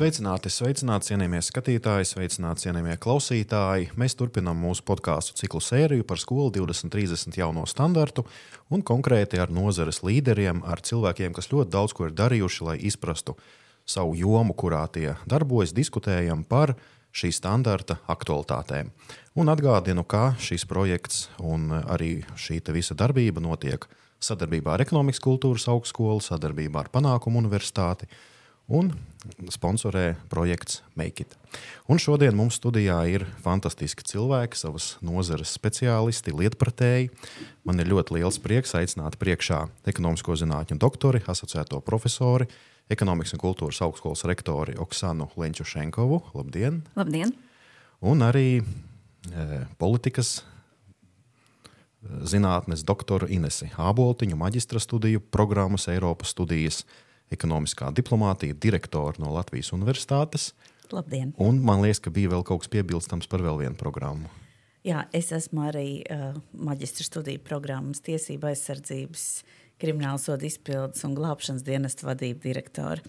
Sveicināti, sveicināti, cienījamie skatītāji, sveicināti, cienījamie klausītāji. Mēs turpinām mūsu podkāstu ciklu sēriju par skolu 2030 jauno standartu un konkrēti ar nozares līderiem, ar cilvēkiem, kas ļoti daudz ko ir darījuši, lai izprastu savu jomu, kurā tie darbojas, diskutējam par šī standarta aktualitātēm. Un atgādinu, ka šis projekts un arī šī visa darbība notiek sadarbībā ar Ekonomikas kultūras augstskolu, sadarbībā ar Panākumu universitāti un sponsorē projekts Make It. Un šodien mums studijā ir fantastiski cilvēki, savas nozares speciālisti, lietpratēji. Man ir ļoti liels prieks aicināt priekšā ekonomisko zinātņu doktori, asociēto profesori, ekonomikas un kultūras augstskolas rektori Oksanu Lenčušenkovu. Labdien! Labdien! Un arī e, politikas e, zinātnes doktoru Inesi Āboltiņu, maģistra studiju programmas Eiropas studijas ekonomiskā diplomātija, direktora no Latvijas Universitātes. Labdien! Un man liekas, ka bija vēl kaut kas piebilstams par vēl vienu programmu. Jā, es esmu arī uh, maģistra studiju programmas tiesība aizsardzības, krimināla soda izpildes un glābšanas dienesta vadība direktora.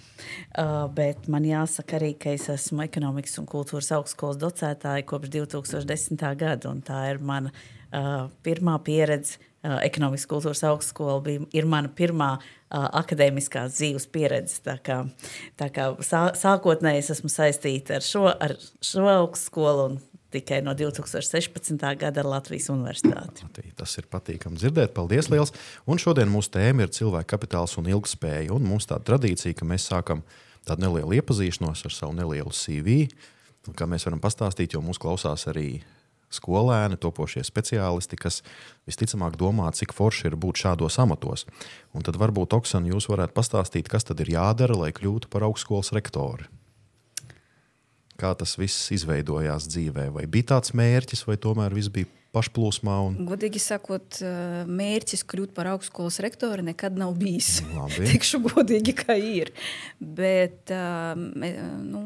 Uh, bet man jāsaka arī, ka es esmu ekonomikas un kultūras augstskolas docētāja kopš 2010. gada, un tā ir mana uh, pirmā pieredze. Uh, ekonomikas kultūras augstskola bija, ir mana pirmā akadēmiskās dzīves pieredzi. Tā kā, tā kā sā, sākotnēji es esmu saistīta ar šo, ar šo augstskolu un tikai no 2016. gada ar Latvijas Universitāti. Tas ir patīkami dzirdēt. Paldies! Liels. Un šodien mūsu tēma ir cilvēka kapitāls un ilgspēja. Un mums tāda tradīcija, ka mēs sākam tādu nelielu iepazīšanos ar savu nelielu CV. Kā mēs varam pastāstīt, jo mūsu klausās arī skolēni, topošie speciālisti, kas visticamāk domā, cik forši ir būt šādos amatos. Un tad varbūt Oksana, jūs varētu pastāstīt, kas tad ir jādara, lai kļūtu par augstskolas rektoru. Kā tas viss izveidojās dzīvē? Vai bija tāds mērķis, vai tomēr viss bija pašplūsmā? Un... Godīgi sakot, mērķis kļūt par augstskolas rektoru nekad nav bijis. Tikšu godīgi, kā ir. Bet, nu,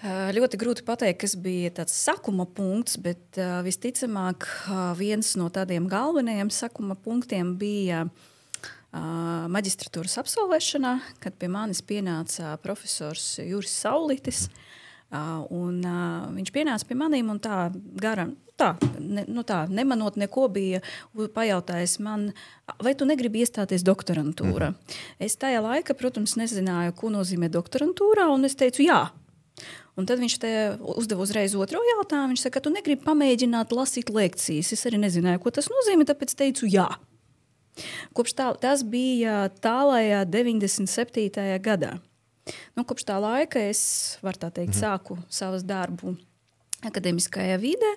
Ļoti grūti pateikt, kas bija tāds sakuma punkts, bet uh, visticamāk, uh, viens no tādiem galvenajiem sakuma punktiem bija uh, maģistratūras absolvēšanā, kad pie manis pienāca profesors Juris Saulitis. Uh, un, uh, viņš pienāca pie maniem un tā gara. Tā, ne, nu tā, nemanot neko, bija pajautājis man, vai tu negribi iestāties doktorantūrā. Mm -hmm. Es tajā laikā, protams, nezināju, ko nozīmē doktorantūrā, un es teicu, jā, Un tad viņš uzdeva uzreiz otro jautājumu. Viņš saka, ka tu negribi pamēģināt lasīt lekcijas. Es arī nezināju, ko tas nozīmē, tāpēc teicu jā. Kopš tā, tas bija tālākajā 97. gadā. Nu, kopš tā laika es tā teikt, mhm. sāku savu darbu akadēmiskajā vidē,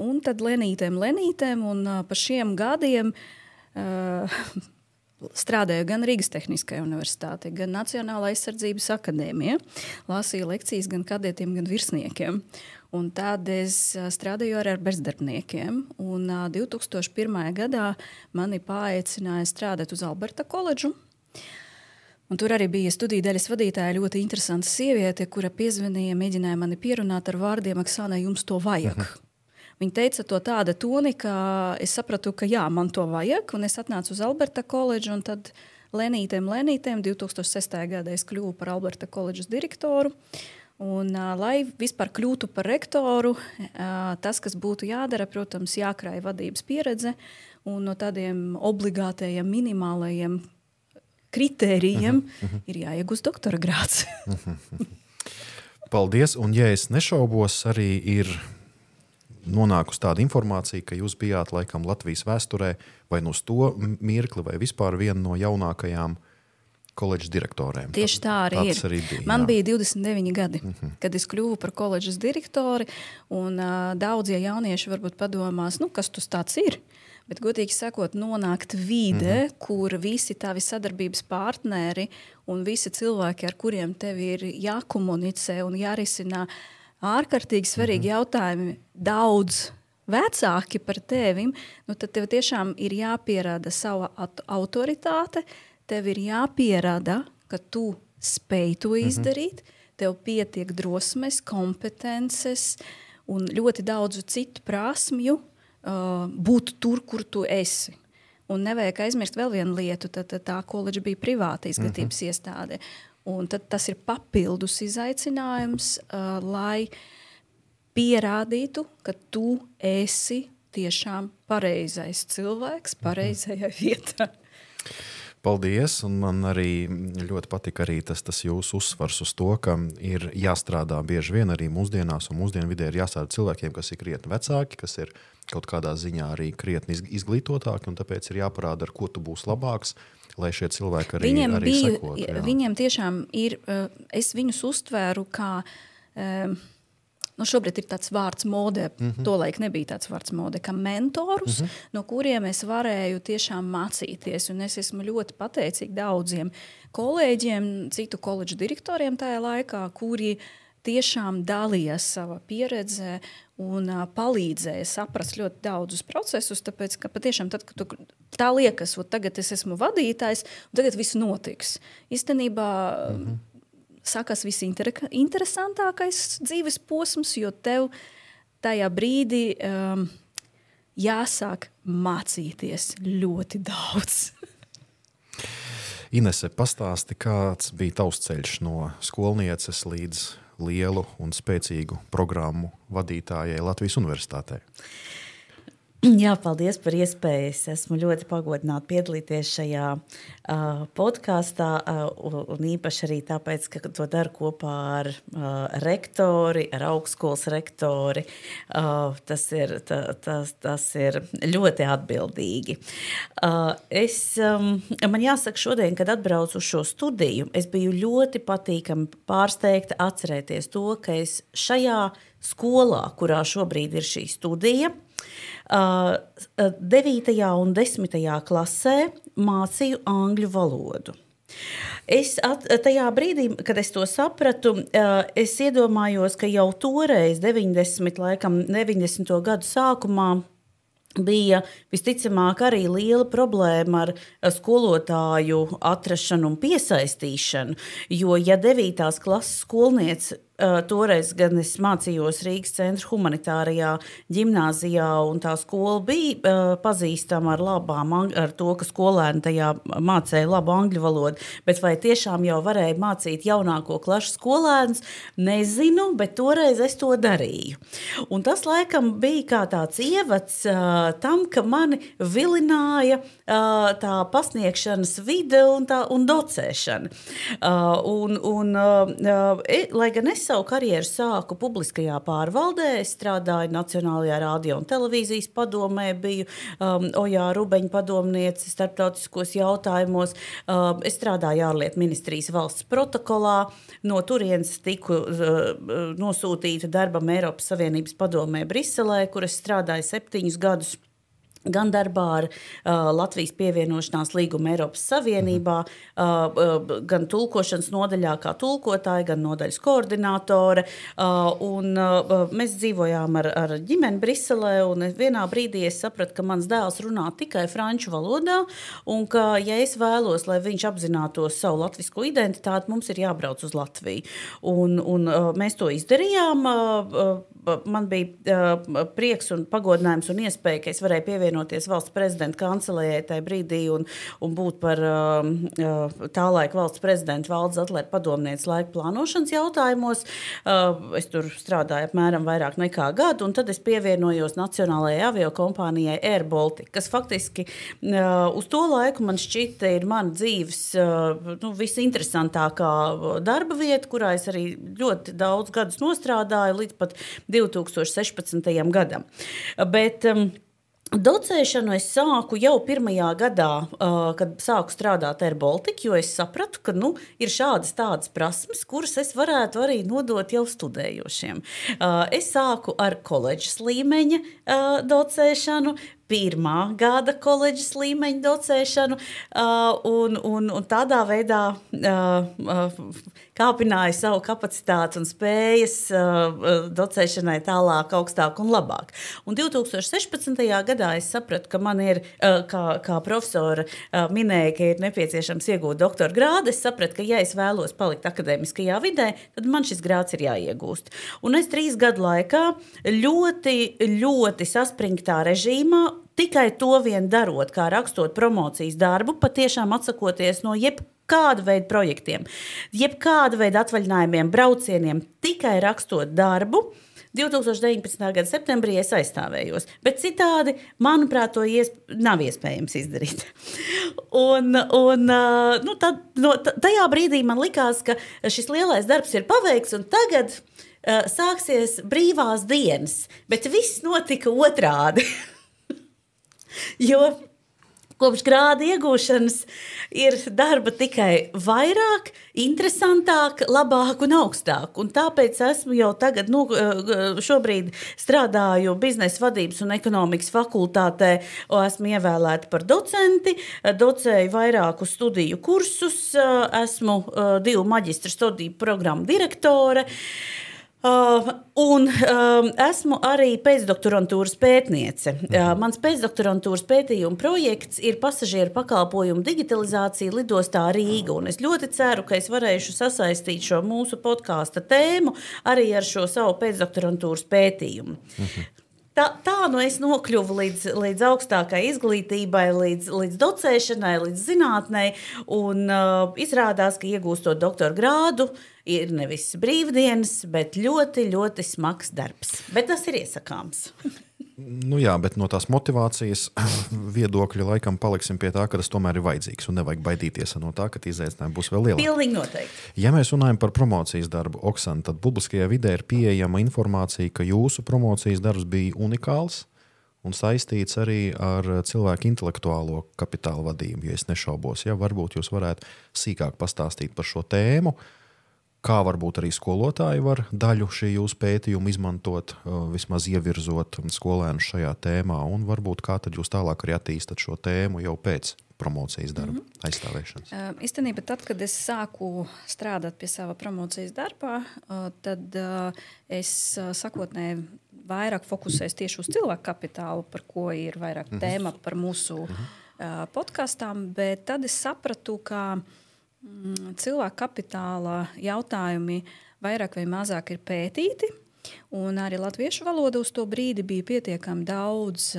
un tad lenītēm, lenītēm, un pa šiem gadiem uh, strādāju gan Rīgas Tehniskajā universitātē, gan Nacionālajā aizsardzības akadēmijā. Lasīju lekcijas gan kadetiem, gan virsniekiem. Un tad es strādāju arī ar bezdarbniekiem. Un 2001. gadā mani paaicināja strādāt uz Alberta koledžu. Un tur arī bija studiju daļas vadītāja ļoti interesanta sieviete, kura piezvanīja, mēģināja mani pierunāt ar vārdiem, Aksāna, jums to vajag. Uh -huh. Viņa teica to tāda toni, ka es sapratu, ka jā, man to vajag, un es atnācu uz Alberta koledžu, un tad Lenītēm, Lenītēm 2006. gadā es kļuvu par Alberta koledžas direktoru. Un, uh, lai vispār kļūtu par rektoru, uh, tas, kas būtu jādara, protams, jākrāj vadības pieredze un no tādiem obligātajiem, minimālajiem kritērijiem uh -huh, uh -huh. ir jāiegūst doktora grāts. uh -huh. Paldies! Un, ja es nešaubos, arī ir nonākusi tāda informācija, ka jūs bijāt laikam Latvijas vēsturē vai no to mirkli, vai vispār viena no jaunākajām koledžas direktoriem. Tieši tā arī Tāds ir. Arī bija, Man jā. bija 29 gadi, mm -hmm. kad es kļuvu par koledžas direktori. Un, uh, daudzie jaunieši varbūt padomās, nu, kas tas ir. Bet, godīgi sakot, nonākt vidē, mm -hmm. kur visi tavi sadarbības partneri un visi cilvēki, ar kuriem tev ir jākomunicē un jārisina ārkārtīgi svarīgi mm -hmm. jautājumi, daudz vecāki par tevi, nu, tad tev tiešām ir jāpierāda sava autoritāte, tev ir jāpierāda, ka tu spēj to mhm. izdarīt, mm -hmm. tev pietiek drosmes, kompetences un ļoti daudzu citu prasmju uh, būt tur, kur tu esi. Un nevajag aizmirst vēl vienu lietu, tad tā koledža bija privāta izglītības mm -hmm. iestāde. Un tad tas ir papildus izaicinājums, uh, lai pierādītu, ka tu esi tiešām pareizais cilvēks, pareizajā vietā. Paldies! Man arī ļoti patika arī tas, tas jūsu uzsvars uz to, ka ir jāstrādā bieži vien arī mūsdienās, un mūsdienu vidē ir jāstrādā cilvēkiem, kas ir krietni vecāki, kas ir kaut kādā ziņā arī krietni izglītotāki, un tāpēc ir jāparāda, ar ko tu būsi labāks. Lai šie cilvēki arī, viņiem arī bija, sekotu, jā. viņiem tiešām ir, eh, es viņus uztvēru kā um, nu, šobrīd ir tāds vārds modē, mm -hmm. tolaik nebija tāds vārds modē, kā mentorus, mm -hmm. no kuriem es varēju tiešām mācīties. Un es esmu ļoti pateicīga daudziem kolēģiem, citu koledžu direktoriem tajā laikā, kuri tiešām dalījās savā pieredzē un uh, palīdzēja saprast ļoti daudzus procesus. Tāpēc, ka patiešām tad, kad tu, tā liekas, ka tagad es esmu vadītājs, un tagad viss notiks. Īstenībā. Mm -hmm sākās visinteresantākais dzīves posms, jo tev tajā brīdī um, jāsāk mācīties ļoti daudz. Inese, pastāsti, kāds bija tavs ceļš no skolnieces līdz lielu un spēcīgu programmu vadītājai Latvijas Universitātē? Jā, paldies par iespēju. Es esmu ļoti pagodināta piedalīties šajā uh, podkāstā, uh, un īpaši arī tāpēc, ka to daru kopā ar uh, rektori, ar augstskolas rektori. Uh, tas, ir, ta, tas, tas ir ļoti atbildīgi. Uh, es, um, man jāsaka, šodien, kad atbraucu uz šo studiju, es biju ļoti patīkami pārsteigta atcerēties to, ka es šajā skolā, kurā šobrīd ir šī studija, 9. un 10. klasē mācīju angļu valodu. Es at, tajā brīdī, kad es to sapratu, es iedomājos, ka jau toreiz, 90, laikam, 90. gadu sākumā, bija visticamāk arī liela problēma ar skolotāju atrašanu un piesaistīšanu. Jo, ja 9. klases skolniece toreiz gan es mācījos Rīgas centra humanitārajā gimnājā, un tā skola bija pazīstama ar, labām, ar to, ka skolēni tajā mācīja labu angļu valodu. Bet vai tiešām jau varēja mācīt jaunāko klašu skolēnus, nezinu, bet toreiz es to darīju. Un tas laikam bija kā tāds ievads tam, ka mani vilināja tā pasniegšanas vide un, tā, un docēšana. Un, un, e, lai gan es savu karjeru sāku publiskajā pārvaldē. Strādāju Nacionālajā radio un televīzijas padomē, biju um, Ojā Rubeņa padomniece starptautiskos jautājumos. Um, es strādāju ārlietu ministrijas valsts protokolā. No turienes tiku uh, nosūtīta darbam Eiropas Savienības padomē Briselē, kur es strādāju septiņus gadus. Gan darbā ar uh, Latvijas pievienošanās līgumu Eiropas Savienībā, uh, uh, gan tulkošanas nodaļā, kā tulkotāja, gan nodaļas koordinātore. Uh, un, uh, mēs dzīvojām ar, ar ģimeni Briselē, un vienā brīdī es sapratu, ka mans dēls runā tikai franču valodā, un ka, ja es vēlos, lai viņš apzinātos savu latviešu identitāti, mums ir jābrauc uz Latviju. Un, un, uh, mēs to izdarījām. Uh, uh, man bija uh, prieks un pagodinājums un iespēja, ka es varēju pievienoties valsts prezidenta kancelējai tajā brīdī un, un būt par uh, tā laika valsts prezidenta valdes atlētu padomniece laika plānošanas jautājumos. Uh, es tur strādāju apmēram vairāk nekā gadu, un tad es pievienojos Nacionālajai avio kompānijai Air Baltica, kas faktiski uh, uz to laiku man šķita ir mana dzīves uh, nu, visinteresantākā darba vieta, kurā es arī ļoti daudz gadus nostrādāju līdz pat 2016. gadam. Bet, um, Docēšanu es sāku jau pirmajā gadā, uh, kad sāku strādāt ar Baltiku, jo es sapratu, ka nu, ir šādas tādas prasmes, kuras es varētu arī nodot jau studējošiem. Uh, es sāku ar koledžas līmeņa uh, docēšanu, pirmā gada koledžas līmeņa docēšanu, uh, un, un, un tādā veidā uh, uh, kāpināju savu kapacitāti un spējas docēšanai tālāk, augstāk un labāk. Un 2016. gadā es sapratu, ka man ir, kā, kā profesora minēja, ka ir nepieciešams iegūt doktora grādu. Es sapratu, ka, ja es vēlos palikt akadēmiskajā vidē, tad man šis grāds ir jāiegūst. Un es trīs gadu laikā ļoti, ļoti saspringtā režīmā Tikai to vien darot, kā rakstot promocijas darbu, patiešām atsakoties no jebkāda veida projektiem, jebkāda veida atvaļinājumiem, braucieniem, tikai rakstot darbu. 2019. gada septembrī es aizstāvējos, bet citādi, manuprāt, to iesp nav iespējams izdarīt. un, un, nu, tad, no, tajā brīdī man likās, ka šis lielais darbs ir paveikts, un tagad uh, sāksies brīvās dienas, bet viss notika otrādi. jo kopš grāda iegūšanas ir darba tikai vairāk, interesantāk, labāk un augstāk. Un tāpēc esmu jau tagad, nu, šobrīd strādāju biznesa vadības un ekonomikas fakultātē, esmu ievēlēta par docenti, docēju vairāku studiju kursus, esmu divu maģistra studiju programmu direktore. Un uh, esmu arī pēcdoktorantūras pētniece. Uh, mans pēcdoktorantūras pētījuma projekts ir pasažieru pakalpojumu digitalizācija lidostā Rīga. Un es ļoti ceru, ka es varēšu sasaistīt šo mūsu podkāstu tēmu arī ar šo savu pēcdoktorantūras pētījumu. Mhm. Tā, tā nu es nokļuvu līdz, līdz augstākai izglītībai, līdz, līdz docēšanai, līdz zinātnē. Un uh, izrādās, ka iegūstot doktora grādu, ir nevis brīvdienas, bet ļoti, ļoti smags darbs. Bet tas ir iesakāms. Nu jā, bet no tās motivācijas viedokļa laikam paliksim pie tā, ka tas tomēr ir vajadzīgs un nevajag baidīties no tā, ka izaicinājumi būs vēl lielāki. Pilnīgi noteikti. Ja mēs runājam par promocijas darbu, Oksana, tad publiskajā vidē ir pieejama informācija, ka jūsu promocijas darbs bija unikāls un saistīts arī ar cilvēku intelektuālo kapitāla vadību. Ja es nešaubos, ja varbūt jūs varētu sīkāk pastāstīt par šo tēmu. Uh, kā varbūt arī skolotāji var daļu šī jūsu pētījuma izmantot, uh, vismaz ievirzot skolēnus šajā tēmā, un varbūt kā tad jūs tālāk arī attīstat šo tēmu jau pēc promocijas darba, mm -hmm. aizstāvēšanas? Uh, īstenībā, tad, kad es sāku strādāt pie sava promocijas darbā, uh, tad uh, es uh, sakotnēji vairāk fokusējos tieši uz cilvēku kapitālu, par ko ir vairāk mm -hmm. tēma par mūsu mm -hmm. podkāstām, bet tad es sapratu, ka cilvēka kapitāla jautājumi vairāk vai mazāk ir pētīti. Un arī latviešu valoda uz to brīdi bija pietiekami daudz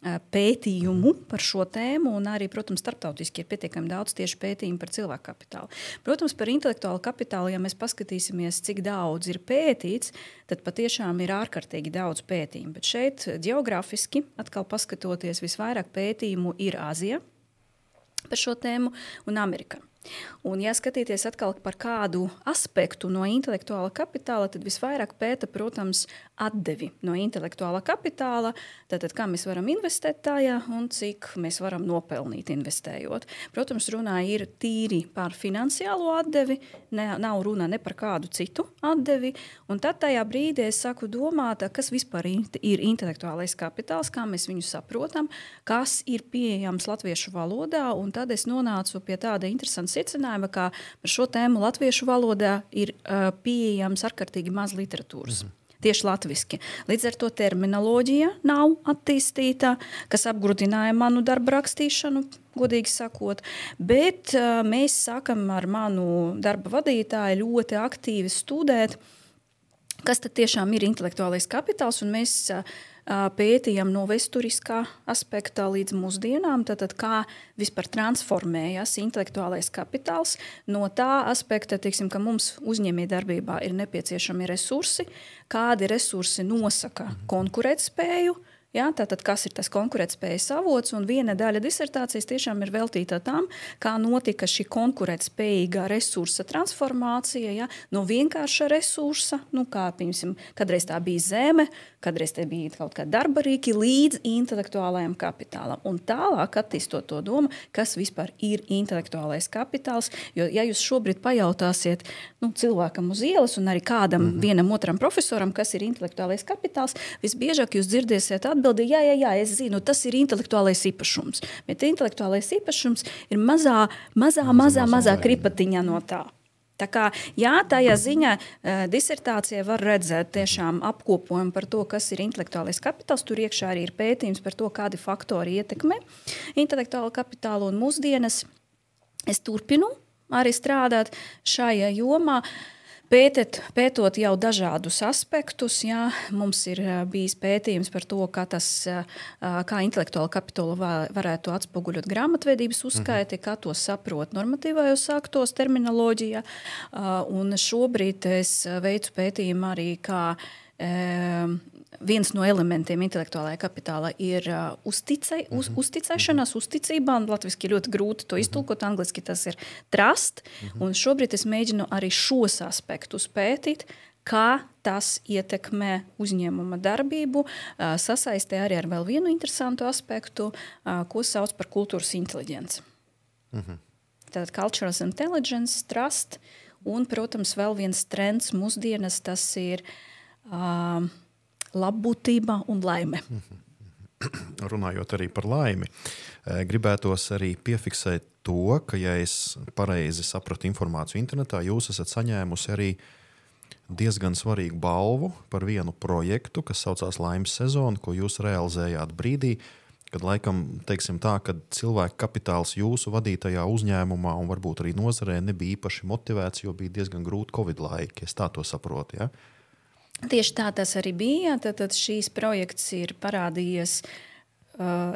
pētījumu par šo tēmu, un arī, protams, starptautiski ir pietiekami daudz tieši pētījumu par cilvēku kapitālu. Protams, par intelektuālu kapitālu, ja mēs paskatīsimies, cik daudz ir pētīts, tad patiešām ir ārkārtīgi daudz pētījumu. Bet šeit, geogrāfiski, atkal paskatoties, visvairāk pētījumu ir Āzija par šo tēmu un Amerikā. Un, ja skatīties atkal par kādu aspektu no intelektuāla kapitāla, tad visvairāk pēta, protams, atdevi no intelektuāla kapitāla. Tātad, kā mēs varam investēt tajā un cik mēs varam nopelnīt investējot. Protams, runā ir tīri par finansiālo atdevi, ne, nav runa ne par kādu citu atdevi. Un tad tajā brīdī es saku domāt, kas vispār ir intelektuālais kapitāls, kā mēs viņu saprotam, kas ir pieejams latviešu valodā. Tad es nonācu pie tāda interesanta secinājuma, ka par šo tēmu latviešu valodā ir uh, pieejams ārkārtīgi maz literatūras. Mm -hmm tieši latviešu. Līdz ar to terminoloģija nav attīstīta, kas apgrūtināja manu darbu rakstīšanu, godīgi sakot. Bet uh, mēs sākam ar manu darba vadītāju ļoti aktīvi studēt, kas tad tiešām ir intelektuālais kapitāls. Mēs uh, pētījām no vēsturiskā aspekta līdz mūsdienām, tad, kā vispār transformējas intelektuālais kapitāls no tā aspekta, teiksim, ka mums uzņēmējdarbībā ir nepieciešami resursi, kādi resursi nosaka konkurētspēju. Ja, tātad, kas ir tas konkurētspējas avots? Un viena daļa disertācijas tiešām ir veltīta tam, kā notika šī konkurētspējīgā resursa transformācija ja, no vienkārša resursa, nu, kā piemēram, kādreiz tā bija zeme, Kādreiz te bija kaut kāda darba rīki līdz intelektuālajam kapitālam. Un tālāk attīstot to domu, kas vispār ir intelektuālais kapitāls. Jo, ja jūs šobrīd pajautāsiet nu, cilvēkam uz ielas un arī kādam mm -hmm. vienam otram profesoram, kas ir intelektuālais kapitāls, visbiežāk jūs dzirdēsiet atbildi, jā, jā, jā, es zinu, tas ir intelektuālais īpašums. Bet intelektuālais īpašums ir mazā, mazā, mazā, mazā, mazā kripatiņa no tā. Tā kā, jā, tajā ziņā uh, disertācijā var redzēt tiešām apkopojumu par to, kas ir intelektuālais kapitāls. Tur iekšā arī ir pētījums par to, kādi faktori ietekmē intelektuālo kapitālu un mūsdienas. Es turpinu arī strādāt šajā jomā. Pētet, pētot jau dažādus aspektus, jā, mums ir bijis pētījums par to, kā, tas, kā intelektuāla kapitāla varētu atspoguļot grāmatvedības uzskaiti, mhm. kā to saprot normatīvajos aktos, terminoloģijā. Un šobrīd es veicu pētījumu arī, kā viens no elementiem intelektuālajā kapitālā ir uh, uzticē, uz, mm -hmm. uzticēšanās, uzticība. Latvijasiski ir ļoti grūti to iztulkot, angliski tas ir trust. Mm -hmm. Šobrīd es mēģinu arī šos aspektus pētīt. Kā tas ietekmē uzņēmuma darbību, uh, sasaistē arī ar vēl vienu interesantu aspektu, uh, ko sauc par kultūras inteligenci. Mm -hmm. Tātad cultural intelligence, trust, un, protams, vēl viens trends mūsdienas tas ir uh, labbūtība un laime. Runājot arī par laimi, eh, gribētos arī piefiksēt to, ka, ja es pareizi sapratu informāciju internetā, jūs esat saņēmusi arī diezgan svarīgu balvu par vienu projektu, kas saucās Laimes sezona, ko jūs realizējāt brīdī, kad laikam teiksim tā, kad cilvēku kapitāls jūsu vadītajā uzņēmumā un varbūt arī nozarē nebija īpaši motivēts, jo bija diezgan grūti Covid laiki. Es tā to saprotu. Ja? Tieši tā tas arī bija. Tad, tad šīs projekts ir parādījies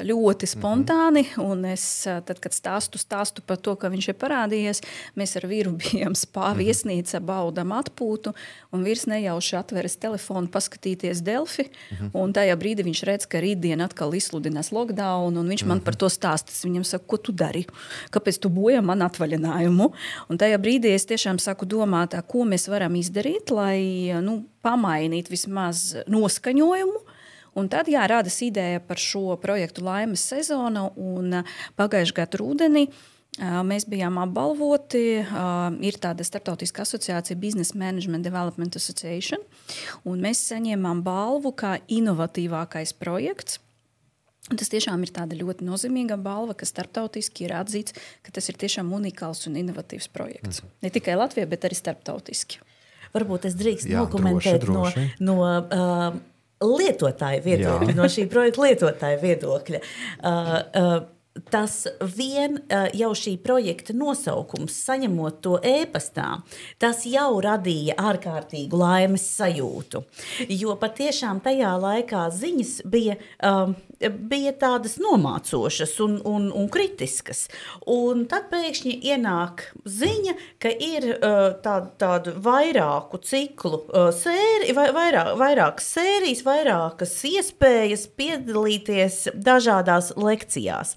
ļoti spontāni. Mm -hmm. Es, tad, kad stāstu, stāstu par to, ka viņš ir parādījies, mēs ar vīru bijām spā mhm. baudām atpūtu. Un vīrs nejauši atveras telefonu, paskatīties Delfi. Mm -hmm. Un tajā brīdī viņš redz, ka rītdien atkal izsludinās lockdown. Viņš mm -hmm. man mhm. par to stāsta. Es viņam saku, ko tu dari? Kāpēc tu bojā man atvaļinājumu? Un tajā brīdī es tiešām saku domāt, ko mēs varam izdarīt, lai nu, pamainītu vismaz noskaņojumu Un tad jā, radās ideja par šo projektu Laimes sezonu. Pagājušā gada rudenī mēs bijām apbalvoti. Ir tāda starptautiska asociācija, Business Management Development Association. Mēs saņēmām balvu kā inovatīvākais projekts. Un tas tiešām ir ļoti nozīmīga balva, kas starptautiski ir atzīts, ka tas ir tiešām unikāls un inovatīvs projekts. Mm. Ne tikai Latvijā, bet arī starptautiski. Varbūt es drīkstu dokumentēt droši. no. no uh, lietotāja viedokļa, Jā. no šī projekta lietotāja viedokļa. Uh, uh, tas vien jau šī projekta nosaukums, saņemot to e-pastā, tas jau radīja ārkārtīgu laimes sajūtu. Jo patiešām tajā laikā ziņas bija. Um, bija tādas nomācošas un, un, un kritiskas. Un tad pēkšņi ienāk ziņa, ka ir uh, tāda, tāda vairāku ciklu uh, sērija, vai, vairāk, vairākas sērijas, vairākas iespējas piedalīties dažādās lekcijās.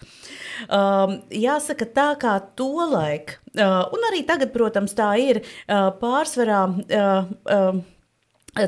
Um, jāsaka, tā kā tolaik, uh, un arī tagad, protams, tā ir uh, pārsvarā. Uh, uh,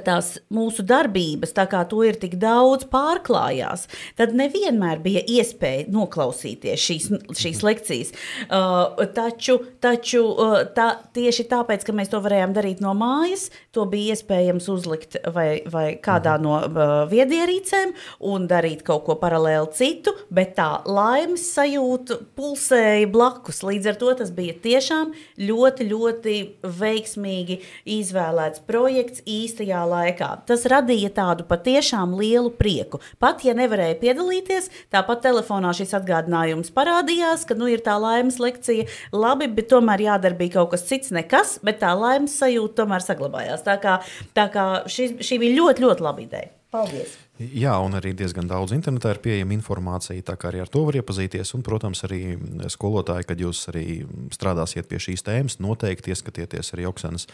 tās mūsu darbības, tā kā to ir tik daudz pārklājās, tad nevienmēr bija iespēja noklausīties šīs, šīs lekcijas. Uh, taču taču uh, tā, tieši tāpēc, ka mēs to varējām darīt no mājas, to bija iespējams uzlikt vai, vai kādā no uh, viedierīcēm un darīt kaut ko paralēli citu, bet tā laimes sajūta pulsēja blakus. Līdz ar to tas bija tiešām ļoti, ļoti veiksmīgi izvēlēts projekts īstajā īsajā laikā. Tas radīja tādu patiešām lielu prieku. Pat ja nevarēja piedalīties, tāpat telefonā šis atgādinājums parādījās, ka nu, ir tā laimes lekcija. Labi, bet tomēr jādara bija kaut kas cits, nekas, bet tā laimes sajūta tomēr saglabājās. Tā kā, tā kā šis, šī bija ļoti, ļoti laba ideja. Paldies! Jā, un arī diezgan daudz internetā ir pieejama informācija, tā kā arī ar to var iepazīties. Un, protams, arī skolotāji, kad jūs arī strādāsiet pie šīs tēmas, noteikti ieskatieties arī Oksanas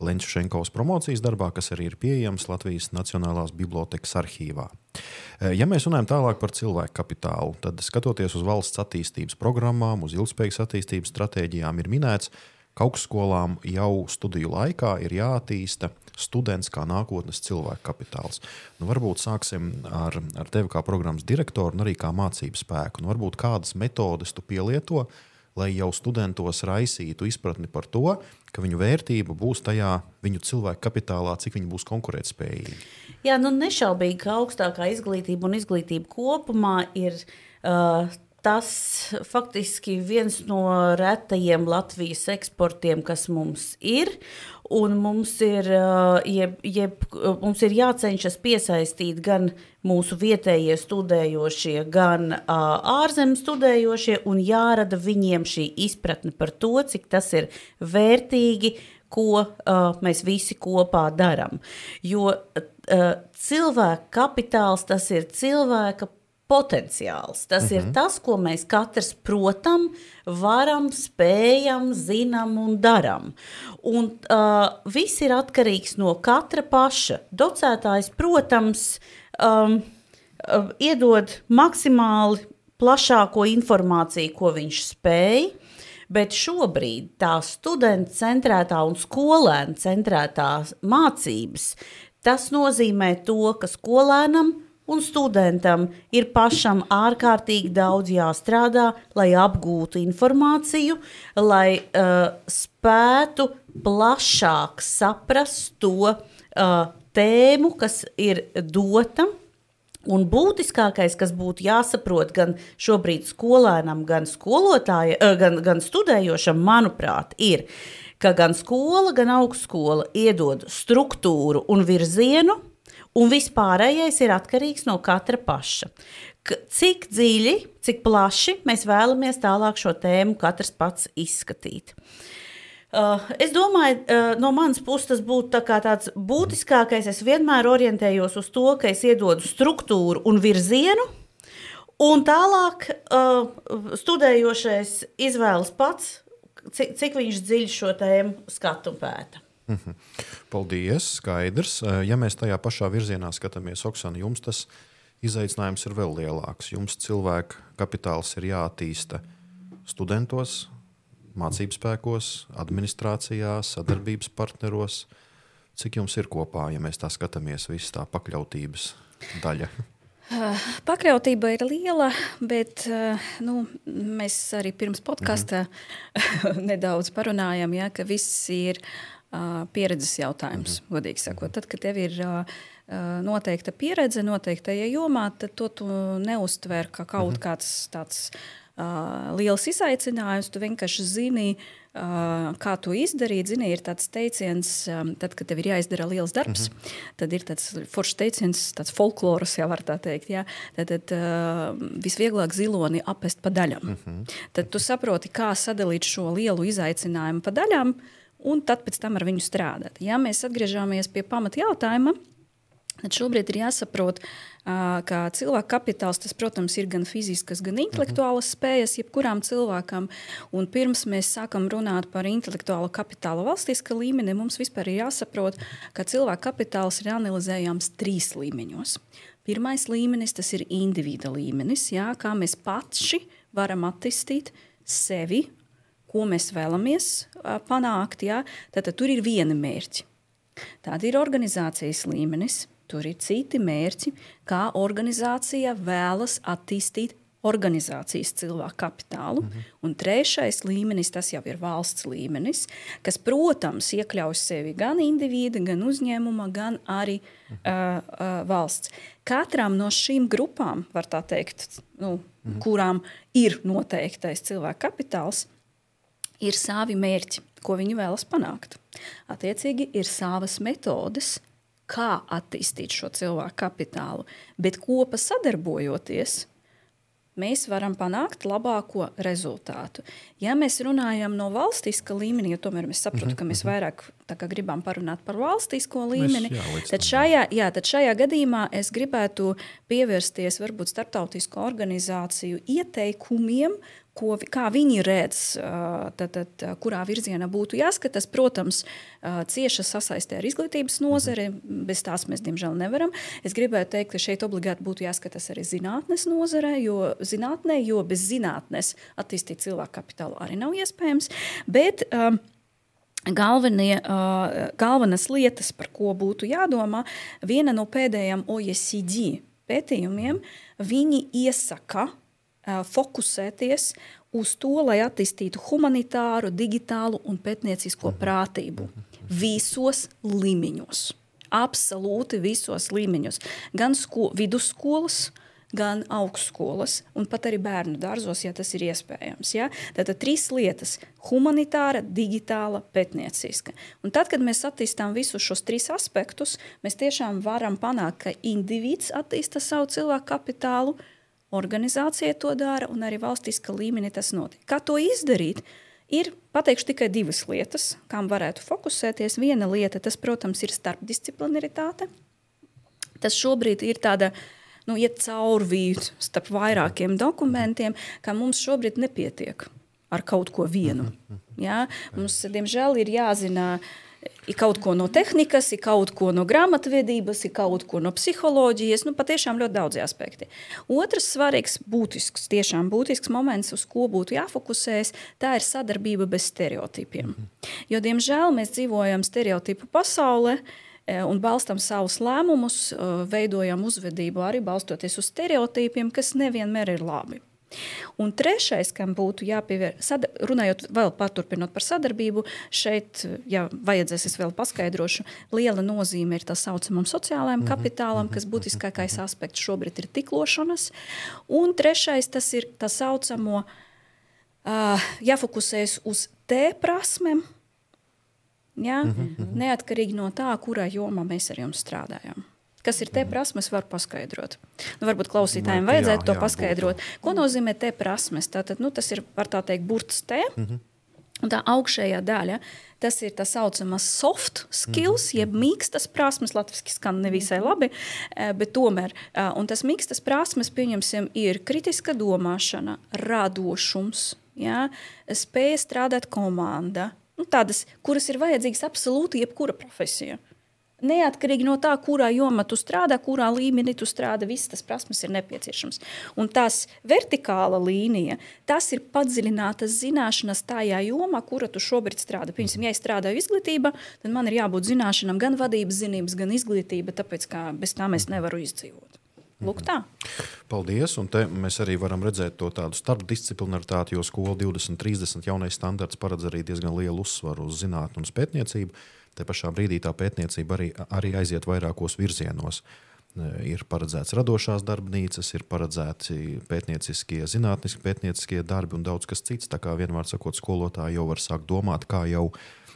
Lenčušenkovas promocijas darbā, kas arī ir pieejams Latvijas Nacionālās Bibliotēkas arhīvā. E, ja mēs runājam tālāk par cilvēku kapitālu, tad skatoties uz valsts attīstības programmām, uz ilgspējīgas attīstības stratēģijām, ir minēts, ka augstskolām jau studiju laikā ir jāattīsta students kā nākotnes cilvēku kapitāls. Nu, varbūt sāksim ar, ar tevi kā programmas direktoru un arī kā mācību spēku. Nu, varbūt kādas metodes tu pielieto, lai jau studentos raisītu izpratni par to, ka viņu vērtība būs tajā viņu cilvēku kapitālā, cik viņi būs konkurētspējīgi. Jā, nu nešaubīgi, ka augstākā izglītība un izglītība kopumā ir. Uh, Tas faktiski viens no retajiem Latvijas eksportiem, kas mums ir. Un mums ir, jeb, jeb, mums ir jācenšas piesaistīt gan mūsu vietējie studējošie, gan ārzemju studējošie, un jārada viņiem šī izpratne par to, cik tas ir vērtīgi ko uh, mēs visi kopā darām. Jo uh, cilvēka kapitāls tas ir cilvēka potenciāls. Tas mm -hmm. ir mhm. tas, ko mēs katrs protam, varam, spējam, zinām un darām. Un uh, viss ir atkarīgs no katra paša. Docētājs, protams, um, uh, iedod maksimāli plašāko informāciju, ko viņš spēj. Bet šobrīd tā studenta centrētā un skolēna centrētā mācības, tas nozīmē to, ka skolēnam un studentam ir pašam ārkārtīgi daudz jāstrādā, lai apgūtu informāciju, lai uh, spētu plašāk saprast to uh, tēmu, kas ir dota. Un būtiskākais, kas būtu jāsaprot gan šobrīd skolēnam, gan, eh, gan, gan studējošam, manuprāt, ir, ka gan skola, gan augstskola iedod struktūru un virzienu, un vispārējais ir atkarīgs no katra paša. Cik dziļi, cik plaši mēs vēlamies tālāk šo tēmu katrs pats izskatīt. Uh, es domāju, uh, no manas puses tas būtu tā tāds būtiskākais. Es vienmēr orientējos uz to, ka es iedodu struktūru un virzienu, un tālāk uh, studējošais izvēlas pats, cik, cik viņš dziļi šo tēmu skatu un pēta. Mhm. Paldies, skaidrs. Ja mēs tajā pašā virzienā skatāmies, Oksana, jums tas izaicinājums ir vēl lielāks. Jums cilvēka kapitāls ir jāattīsta studentos, mācību spēkos, administrācijā, sadarbības partneros. Cik jums ir kopā, ja mēs tā skatāmies, visa tā pakļautības daļa? Pakļautība ir liela, bet nu, mēs arī pirms podkāstā mm -hmm. nedaudz parunājām, ja, ka viss ir pieredzes jautājums. -hmm. Godīgi sakot, tad, kad tev ir uh, noteikta pieredze noteiktajā jomā, tad to tu neuztver kā kaut -hmm. kāds tāds uh, liels izaicinājums. Tu vienkārši zini, uh, kā to izdarīt. Zini, ir tāds teiciens, um, tad, kad tev ir jāizdara liels darbs, mm -hmm. tad ir tāds foršs teiciens, tāds folkloras, ja var tā teikt. Jā. Tad, tad uh, visvieglāk ziloni apest pa daļām. Mm -hmm. Tad tu saproti, kā sadalīt šo lielu izaicinājumu pa daļām. Un tad pēc tam ar viņu strādāt. Ja mēs atgriežamies pie pamata jautājuma, tad šobrīd ir jāsaprot, ka cilvēka kapitāls, tas, protams, ir gan fiziskas, gan intelektuālas spējas, jebkuram cilvēkam. Un pirms mēs sākam runāt par intelektuālo kapitālu valstiskā līmenī, mums vispār ir jāsaprot, ka cilvēka kapitāls ir analizējams trīs līmeņos. Pirmais līmenis tas ir individa līmenis, jā, kā mēs paši varam attīstīt sevi, ko mēs vēlamies panākt. Jā. Tad, tad tur ir viena mērķa. Tāda ir organizācijas līmenis, Tur ir citi mērķi, kā organizācija vēlas attīstīt organizācijas cilvēku kapitālu. -hmm. Un trešais līmenis, tas jau ir valsts līmenis, kas, protams, iekļauj sevi gan individu, gan uzņēmuma, gan arī -hmm. uh, uh, valsts. Katram no šīm grupām, var tā teikt, nu, -hmm. kurām ir noteiktais cilvēku kapitāls, ir savi mērķi, ko viņi vēlas panākt. Attiecīgi, ir savas metodes, kā attīstīt šo cilvēku kapitālu, bet kopā sadarbojoties, mēs varam panākt labāko rezultātu. Ja mēs runājam no valstiska līmeņa, jo tomēr mēs saprotam, ka mēs mhm, mhm. vairāk gribam parunāt par valstisko līmeni, mēs, jā, tad, šajā, jā, tad šajā gadījumā es gribētu pievērsties varbūt starptautisko organizāciju ieteikumiem, ko, kā viņi redz, tad, tad, kurā virzienā būtu jāskatās. Protams, cieša sasaistē ar izglītības nozari, bez tās mēs diemžēl nevaram. Es gribētu teikt, ka šeit obligāti būtu jāskatās arī zinātnes nozarē, jo, zinātnē, jo bez zinātnes attīstīt cilvēku kapitālu arī nav iespējams. Bet, um, Galvenie, uh, galvenās lietas, par ko būtu jādomā, viena no pēdējām OECD pētījumiem, viņi iesaka fokusēties uz to, lai attīstītu humanitāru, digitālu un pētniecisko prātību visos līmeņos. Absolūti visos līmeņos. Gan sko vidusskolas, gan augstskolas, un pat arī bērnu dārzos, ja tas ir iespējams. Ja? Tātad trīs lietas - humanitāra, digitāla, pētnieciska. Un tad, kad mēs attīstām visus šos trīs aspektus, mēs tiešām varam panākt, ka individs attīsta savu cilvēku kapitālu, organizācija to dara, un arī valstiskā līmenī tas notiek. Kā to izdarīt? Ir pateikšu tikai divas lietas, kam varētu fokusēties. Viena lieta, tas, protams, ir starpdisciplinaritāte. Tas šobrīd ir tāda nu, iet caurvīju starp vairākiem dokumentiem, ka mums šobrīd nepietiek ar kaut ko vienu. Ja? Mums, diemžēl, ir jāzina. Ir kaut ko no tehnikas, ir kaut ko no grāmatvedības, ir kaut ko no psiholoģijas. Nu, patiešām ļoti daudz aspekti. Otrs svarīgs, būtisks, tiešām būtisks moments, uz ko būtu jāfokusējas, tā ir sadarbība bez stereotipiem. Jo, diemžēl, mēs dzīvojam stereotipu pasaulē. Un balstam savus lēmumus, veidojam uzvedību arī balstoties uz stereotipiem, kas nevienmēr ir labi. Un trešais, kam būtu jāpievērš, runājot vēl paturpinot par sadarbību, šeit, ja vajadzēs, es vēl paskaidrošu, liela nozīme ir tā saucamam sociālajam mhm, kapitālam, kas mhm, būtiskākais mhm. aspekts šobrīd ir tiklošanas. Un trešais, tas ir tā saucamo, uh, jāfokusējas uz T prasmēm, ja? neatkarīgi no tā, kurā jomā mēs ar jums strādājam. Kas ir te prasmes, var paskaidrot. Nu, varbūt klausītājiem nu, vajadzētu jā, to jā, paskaidrot. Būtu. Ko nozīmē te prasmes? Tātad, nu, tas ir, var tā teikt, burts te. Mm -hmm. Un tā augšējā daļa, tas ir tā saucamā soft skills, mm -hmm. jeb mīkstas prasmes. Latvijas skan nevisai labi, eh, bet tomēr. Eh, un tas mīkstas prasmes, pieņemsim, ir kritiska domāšana, radošums, ja? spēja strādāt komanda. Nu, tādas, kuras ir vajadzīgas absolūti jebkura profesija. Neatkarīgi no tā, kurā jomā tu strādā, kurā līmenī tu strādā, visas tas prasmes ir nepieciešams. Un tās vertikāla līnija, tas ir padziļinātas zināšanas tajā jomā, kura tu šobrīd strādā. Piemēram, ja es strādāju izglītībā, tad man ir jābūt zināšanām gan vadības zinības, gan izglītība, tāpēc kā bez tā mēs nevaram izdzīvot. Lūk, tā. Paldies. Un te mēs arī varam redzēt to tādu starpdisciplinaritāti, jo skola 2030 jaunais standarts paredz arī diezgan lielu uzsvaru uz zinātnē un pētniecību. Te pašā brīdī tā pētniecība arī, arī aiziet vairākos virzienos. E, ir paredzēts radošās darbnīcas, ir paredzēti pētnieciskie, zinātniskie pētnieciskie darbi un daudz kas cits. Tā kā vienmēr sakot, skolotāji jau var sākt domāt, kā jau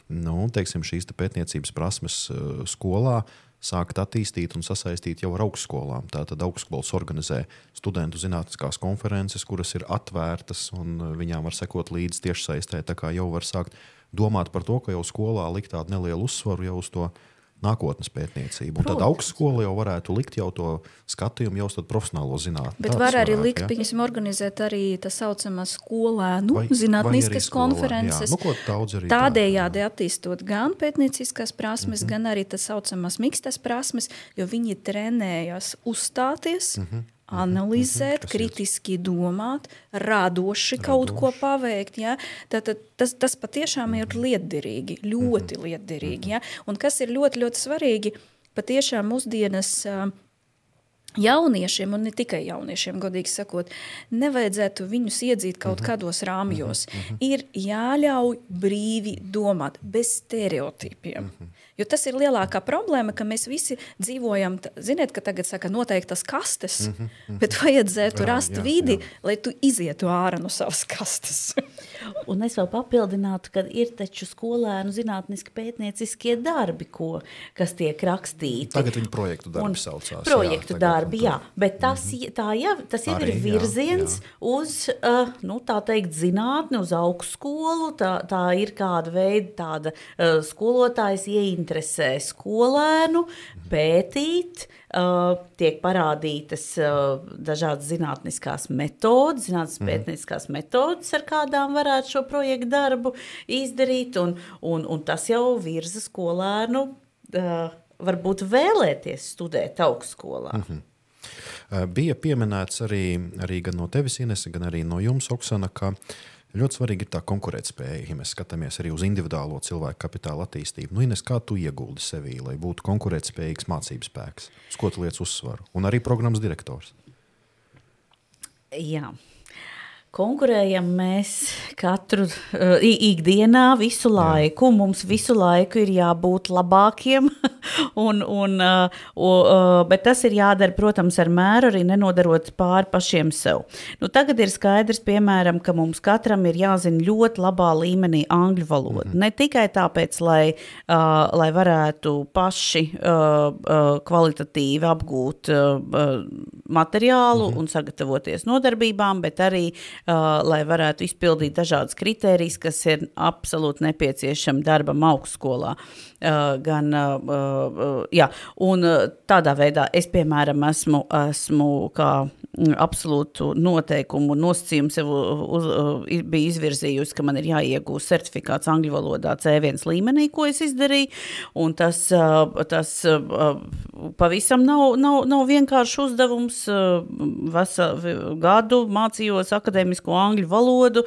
nu, teiksim, šīs te pētniecības prasmes e, skolā sākt attīstīt un sasaistīt jau ar augstskolām. Tātad augstskolas organizē studentu zinātniskās konferences, kuras ir atvērtas un viņām var sekot līdzi tiešsaistē. Tā kā jau var sākt domāt par to, ka jau skolā likt tādu nelielu uzsvaru jau uz to nākotnes pētniecību. Un tad augstskola jau varētu likt jau to skatījumu, jau tādu profesionālo zinātnē. Bet var arī likt, ja? piemēram, organizēt arī tā saucamā skolēnu vai, zinātniskas vai konferences. Nu, Tādējādi tā, attīstot gan pētnieciskās prasmes, mm -hmm. gan arī tā saucamās mikstas prasmes, jo viņi trenējas uzstāties. Mm -hmm analizēt, mm -hmm, kritiski domāt, radoši kaut Radoši. ko paveikt. Ja? Tad, tad, tas, tas patiešām ir liederīgi, ļoti mm -hmm. liederīgi. Ja? Un kas ir ļoti, ļoti svarīgi, patiešām mūsdienas. Jauniešiem, un ne tikai jauniešiem, godīgi sakot, nevajadzētu viņus iedzīt kaut mhm. kādos rāmjos. Mm -hmm. Ir jāļauj brīvi domāt, bez stereotipiem. Mm -hmm. Jo tas ir lielākā problēma, ka mēs visi dzīvojam, ziniet, ka tagad saka noteiktas kastes, mm -hmm. bet vajadzētu jā, rast jā, vidi, jā. lai tu izietu ārā no savas kastes. Un es vēl papildinātu, ka ir taču skolēnu zinātniski pētnieciskie darbi, ko, kas tiek rakstīti. Tagad viņi projektu darbi saucās. Projektu jā, darbi, jā, bet tas, mm -hmm. tā jau, tas jau Arī, ir virziens jā, jā. uz, uh, nu, tā teikt, zinātni, uz augstskolu, tā, tā ir kāda veida tāda uh, skolotājs ieīna interesē skolēnu pētīt. Uh, tiek parādītas uh, dažādas zinātniskās metodes, zinātniskas mm. pētnieciskās metodes, ar kādām varētu šo projektu darbu izdarīt. Un, un, un tas jau virza skolēnu, uh, varbūt vēlēties studēt augstskolā. Mm -hmm. Bija pieminēts arī, arī gan no tevis, Inese, gan arī no jums, Oksana, ka uh, Ļoti svarīgi ir tā konkurētspēja, ja mēs skatāmies arī uz individuālo cilvēku kapitāla attīstību. Nu, Ines, kā tu ieguldi sevī, lai būtu konkurētspējīgs mācību spēks? Uz ko tu liec uzsvaru? Un arī programmas direktors. Jā. Konkurējam mēs katru uh, ikdienā, visu laiku. Jā. Mums visu laiku ir jābūt labākiem un, un, uh, uh, bet tas ir jādara, protams, ar mēru, arī nenodarot pāri pašiem sev. Nu, tagad ir skaidrs, piemēram, ka mums katram ir jāzina ļoti labā līmenī angļu valoda. Mm -hmm. Ne tikai tāpēc, lai, uh, lai varētu paši uh, uh, kvalitatīvi apgūt uh, materiālu mm -hmm. un sagatavoties nodarbībām, bet arī, uh, lai varētu izpildīt dažādas kritērijas, kas ir absolūti nepieciešami darbam augstskolā. Uh, gan, uh, uh, jā, un tādā veidā es, piemēram, esmu, esmu kā mm, absolūtu noteikumu nosacījumu sev uz, uz, bija izvirzījusi, ka man ir jāiegūst certifikāts angļu valodā C1 līmenī, ko es izdarīju. Tas, tas pavisam nav, nav, nav vienkāršs uzdevums. Veselu gadu mācījos akadēmisko angļu valodu,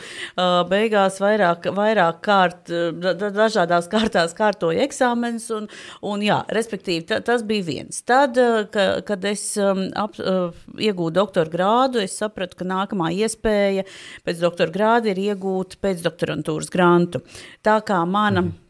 beigās vairāk, vairāk kārt, dažādās kārtās kārtoju eksāmenus. Un, un, jā, respektīvi, ta, tas bija viens. Tad, ka, kad es ap, iegūtu doktora grādu, es sapratu, ka nākamā iespēja pēc doktora grāda ir iegūt pēcdoktorantūras grantu. Tā kā mana. Mm.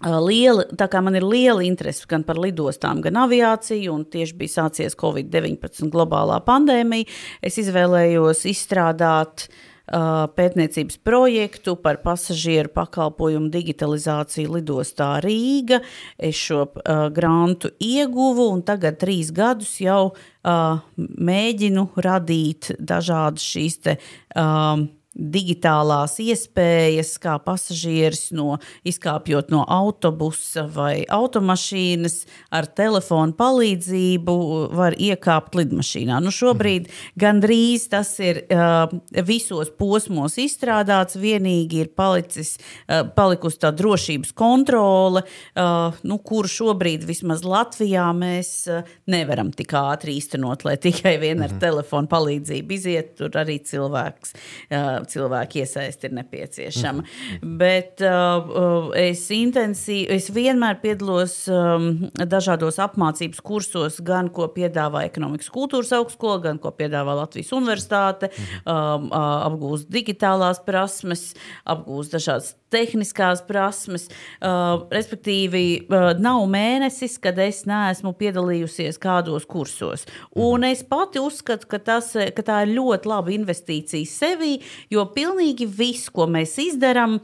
Liela, tā kā man ir liela interese gan par lidostām, gan aviāciju, un tieši bija sācies Covid-19 globālā pandēmija, es izvēlējos izstrādāt uh, pētniecības projektu par pasažieru pakalpojumu digitalizāciju lidostā Rīga. Es šo uh, grantu ieguvu, un tagad trīs gadus jau uh, mēģinu radīt dažādas šīs te. Uh, digitālās iespējas, kā pasažieris no, izkāpjot no autobusa vai automašīnas, ar telefonu palīdzību var iekāpt lidmašīnā. Nu, šobrīd gandrīz tas ir uh, visos posmos izstrādāts, vienīgi ir palicis, uh, palikusi tā drošības kontrole, uh, nu, kur šobrīd vismaz Latvijā mēs uh, nevaram tik ātri īstenot, lai tikai vien ar mhm. telefonu palīdzību iziet, tur arī cilvēks. Uh, cilvēku iesaisti ir nepieciešama. Mm. Bet uh, es intensīvi, es vienmēr piedalos um, dažādos apmācības kursos, gan ko piedāvā Ekonomikas kultūras augstskola, gan ko piedāvā Latvijas universitāte, -hmm. um, uh, apgūst digitālās prasmes, apgūst dažādas tehniskās prasmes. Uh, respektīvi, uh, nav mēnesis, kad es neesmu piedalījusies kādos kursos. Un es pati uzskatu, ka, tas, ka tā ir ļoti laba investīcija sevī, jo pilnīgi viss, ko mēs izdarām,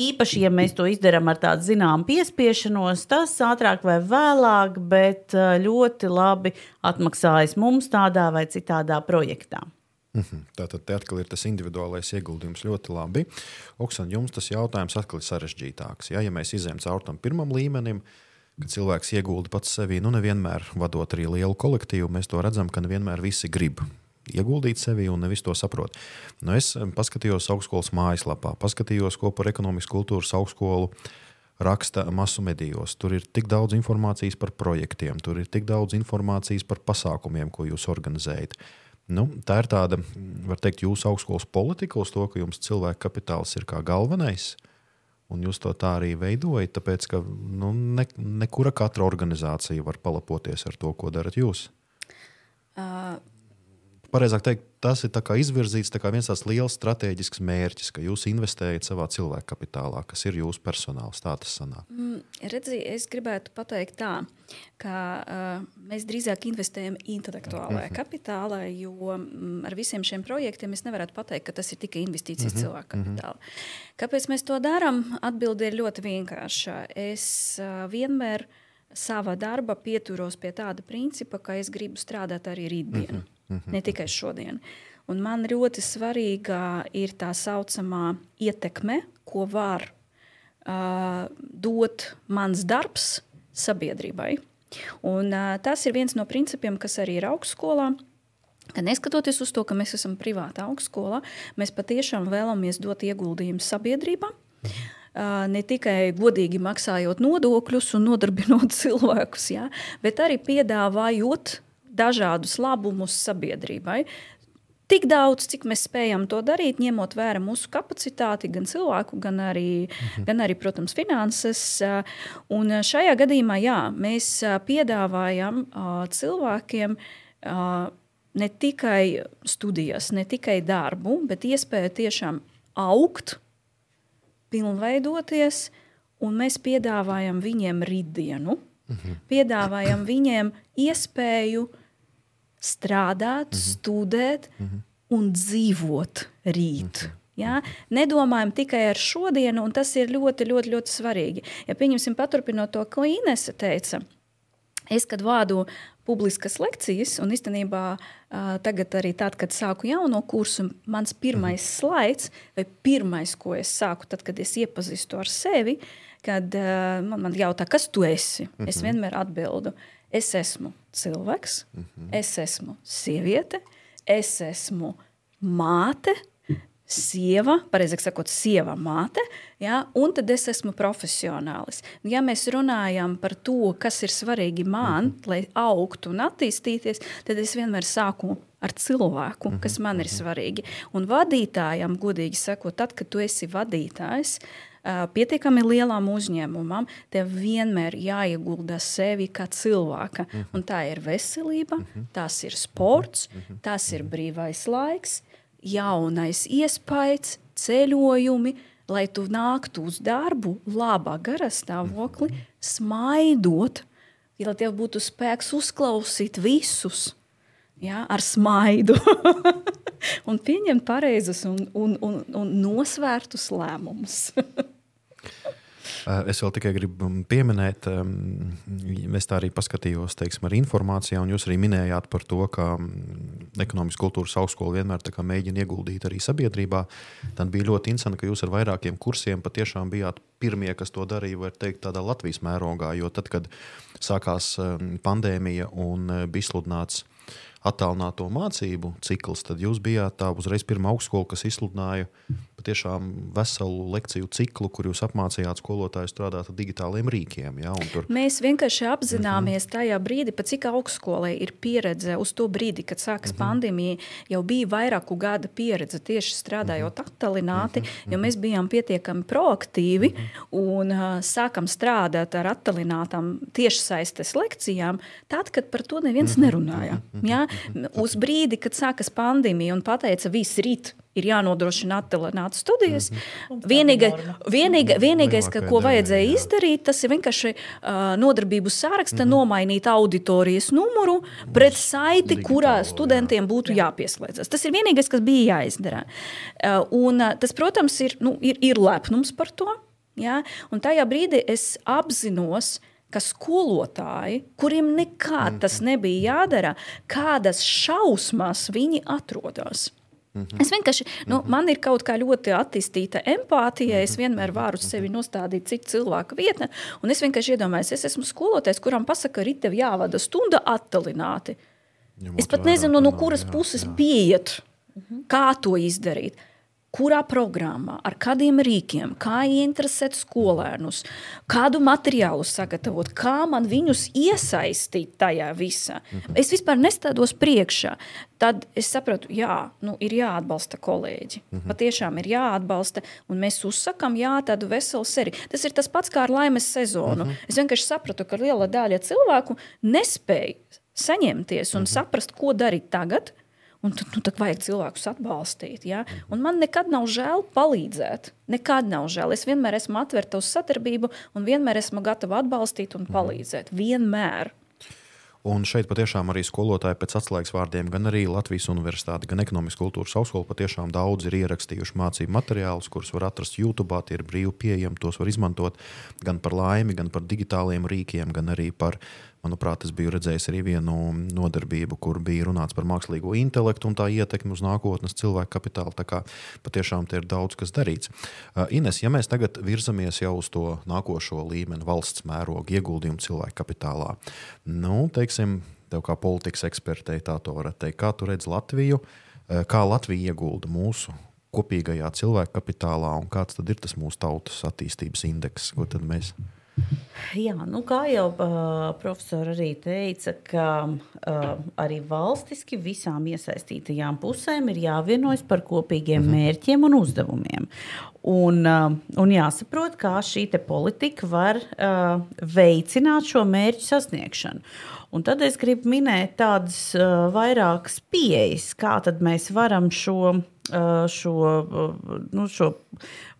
īpaši, ja mēs to izdarām ar tādu zināmu piespiešanos, tas ātrāk vai vēlāk, bet ļoti labi atmaksājas mums tādā vai citādā projektā. Mhm. Tātad te atkal ir tas individuālais ieguldījums ļoti labi. Oksana, jums tas jautājums atkal ir sarežģītāks. Ja, ja mēs izējām cauri tam pirmam līmenim, kad cilvēks iegulda pats sevī, nu nevienmēr vadot arī lielu kolektīvu, mēs to redzam, ka nevienmēr visi grib ieguldīt sevi un nevis to saprot. Nu, es paskatījos augstskolas mājaslapā, paskatījos, ko par ekonomikas kultūras augstskolu raksta masu medijos. Tur ir tik daudz informācijas par projektiem, tur ir tik daudz informācijas par pasākumiem, ko jūs organizējat. Nu, tā ir tāda, var teikt, jūsu augstskolas politika uz to, ka jums cilvēka kapitāls ir kā galvenais. Un jūs to tā arī veidojat, tāpēc ka nu, ne, nekura katra organizācija var palapoties ar to, ko darat jūs. Uh, pareizāk teikt, tas ir izvirzīts kā viens tāds liels strateģisks mērķis, ka jūs investējat savā cilvēka kapitālā, kas ir jūsu personāls. Tā tas sanāk. Mm, redzi, es gribētu pateikt tā, ka uh, mēs drīzāk investējam intelektuālajā mm -hmm. kapitālā, jo mm, ar visiem šiem projektiem es nevaru pateikt, ka tas ir tikai investīcijas mm -hmm. cilvēka kapitālā. Mm -hmm. Kāpēc mēs to darām? Atbilde ir ļoti vienkārša. Es uh, vienmēr savā darbā pieturos pie tāda principa, ka es gribu strādāt arī rītdien. Mm -hmm. Mm -hmm. Ne tikai šodien. Un man ļoti svarīga ir tā saucamā ietekme, ko var uh, dot mans darbs sabiedrībai. Un, uh, tas ir viens no principiem, kas arī ir augstskolā. Ka neskatoties uz to, ka mēs esam privāta augstskola, mēs patiešām vēlamies dot ieguldījumu sabiedrībā. Uh, ne tikai godīgi maksājot nodokļus un nodarbinot cilvēkus, ja, bet arī piedāvājot dažādus labumus sabiedrībai. Tik daudz, cik mēs spējam to darīt, ņemot vērā mūsu kapacitāti, gan cilvēku, gan arī, mhm. gan arī protams, finanses. Un šajā gadījumā jā, mēs piedāvājam cilvēkiem ne tikai studijas, ne tikai darbu, bet iespēju tiešām augt, pilnveidoties, un mēs piedāvājam viņiem rītdienu Mhm. Piedāvājam viņiem iespēju strādāt, mhm. studēt mhm. un dzīvot rīt. Mhm. Ja? Nedomājam tikai ar šodienu, un tas ir ļoti, ļoti, ļoti svarīgi. Ja pieņemsim, paturpinot to, ko Inese teica, es, kad vādu publiskas lekcijas, un īstenībā tagad arī tad, kad sāku jauno kursu, mans pirmais mhm. slaids, vai pirmais, ko es sāku, tad, kad es iepazīstu ar sevi, kad man, man jautā, kas tu esi, mhm. es vienmēr atbildu, es esmu cilvēks, mhm. es esmu sieviete, es esmu māte, sieva, pareizāk sakot, sieva māte, ja, un tad es esmu profesionālis. Ja mēs runājam par to, kas ir svarīgi man, mm -hmm. lai augtu un attīstīties, tad es vienmēr sāku ar cilvēku, mm -hmm. kas man ir mhm. svarīgi. Un vadītājam, godīgi sakot, tad, kad tu esi vadītājs, pietiekami lielam uzņēmumam, tev vienmēr jāiegulda sevi kā cilvēka. Mm -hmm. Un tā ir veselība, mm -hmm. tas ir sports, mm -hmm. tas ir brīvais laiks, jaunais iespējas, ceļojumi, lai tu nāktu uz darbu, labā garā stāvoklī, smaidot, ja, tev būtu spēks uzklausīt visus. Ja, ar smaidu un pieņemt pareizus un, un, un, un nosvērtus lēmumus. Eh, es vēl tikai gribu pieminēt, es tā arī paskatījos, teiksim, ar informāciju, un jūs arī minējāt par to, ka mm, ekonomikas kultūras augstskola vienmēr mēģina ieguldīt arī sabiedrībā. Tad bija ļoti interesanti, ka jūs ar vairākiem kursiem patiešām bijāt pirmie, kas to darīja, var teikt, tādā Latvijas mērogā. Jo tad, kad sākās pandēmija un eh, bija izsludināts attālināto mācību cikls, tad jūs bijāt tā uzreiz pirmā augstskola, kas izsludināja patiešām veselu lekciju ciklu, kur jūs apmācījāt skolotāju strādāt ar digitāliem rīkiem. Ja, tur... Mēs vienkārši apzināmies mm -hmm. tajā brīdī, cik augstskolai ir pieredze uz to brīdi, kad sākas mm -hmm. pandēmija. Jau bija vairāku gadu pieredze tieši strādājot mm -hmm. attālināti, mm -hmm. jo mēs bijām pietiekami proaktīvi mm -hmm. un uh, sākam strādāt ar attālinātām tiešsaistes lekcijām, tad, kad par to neviens mm -hmm. nerunāja. Mm -hmm. ja? Uz brīdi, kad sākas pandēmija un pateica, viss rīt ir jānodrošina attālinātas studijas. Mm -hmm. Vienīga, vienīga, vienīgais, ka, ko vajadzēja jā. izdarīt, tas ir vienkārši uh, nodarbību sāraksta mm -hmm. nomainīt auditorijas numuru pret saiti, Digitālo, kurā studentiem jā. būtu jāpieslēdzas. Tas ir vienīgais, kas bija jāizdara. Uh, un, uh, tas, protams, ir, nu, ir, ir lepnums par to. Ja? Un tajā brīdī es apzinos, ka skolotāji, kuriem nekad tas nebija jādara, kādas šausmas viņi atrodas. Mm -hmm. Es vienkārši, nu, mm -hmm. man ir kaut kā ļoti attīstīta empātija. Es mhm. vienmēr varu sevi nostādīt citu cilvēku vietnē, un es vienkārši iedomājos, es esmu skolotājs, kuram pasaka, ka tev jāvada stunda attālināti. Es pat nezinu, no kuras jā, puses jā. pieiet, kā to izdarīt kurā programmā, ar kādiem rīkiem, kā ieinteresēt skolēnus, kādu materiālu sagatavot, kā man viņus iesaistīt tajā visā. Mhm. Es vispār nestādos priekšā. Tad es sapratu, jā, nu, ir jāatbalsta kolēģi. Mhm. Patiešām ir jāatbalsta, un mēs uzsakām, jā, tādu veselu seriju. Tas ir tas pats kā ar laimes sezonu. Mhm. Es vienkārši sapratu, ka liela daļa cilvēku nespēja saņemties un mhm. saprast, ko darīt tagad, Un tad, nu, tad vajag cilvēkus atbalstīt. Ja? Un man nekad nav žēl palīdzēt. Nekad nav žēl. Es vienmēr esmu atvērta uz sadarbību un vienmēr esmu gatava atbalstīt un palīdzēt. Vienmēr. Un šeit patiešām arī skolotāji pēc atslēgas vārdiem, gan arī Latvijas Universitāte, gan Ekonomikas kultūras augstskola patiešām daudz ir ierakstījuši mācību materiālus, kurus var atrast YouTube, tie ir brīvi pieejami, tos var izmantot gan par laimi, gan par digitāliem rīkiem, gan arī par Manuprāt, es biju redzējis arī vienu nodarbību, kur bija runāts par mākslīgo intelektu un tā ietekmi uz nākotnes cilvēku kapitālu. Tā kā patiešām ir daudz kas darīts. Uh, Ines, ja mēs tagad virzamies jau uz to nākošo līmeni, valsts mēroga ieguldījumu cilvēku kapitālā, nu, teiksim, tev kā politikas ekspertei tā to varētu teikt. Kā tu redz Latviju? Uh, kā Latvija iegulda mūsu kopīgajā cilvēku kapitālā un kāds tad ir tas mūsu tautas attīstības indeks, ko tad mēs mēs Jā, nu, kā jau uh, profesors arī teica, ka uh, arī valstiski visām iesaistītajām pusēm ir jāvienojas par kopīgiem mhm. mērķiem un uzdevumiem. Un, uh, un jāsaprot, kā šī politika var uh, veicināt šo mērķu sasniegšanu. Un tad es gribu minēt tādas uh, vairākas pieejas, kā mēs varam šo, uh, šo, uh, nu, šo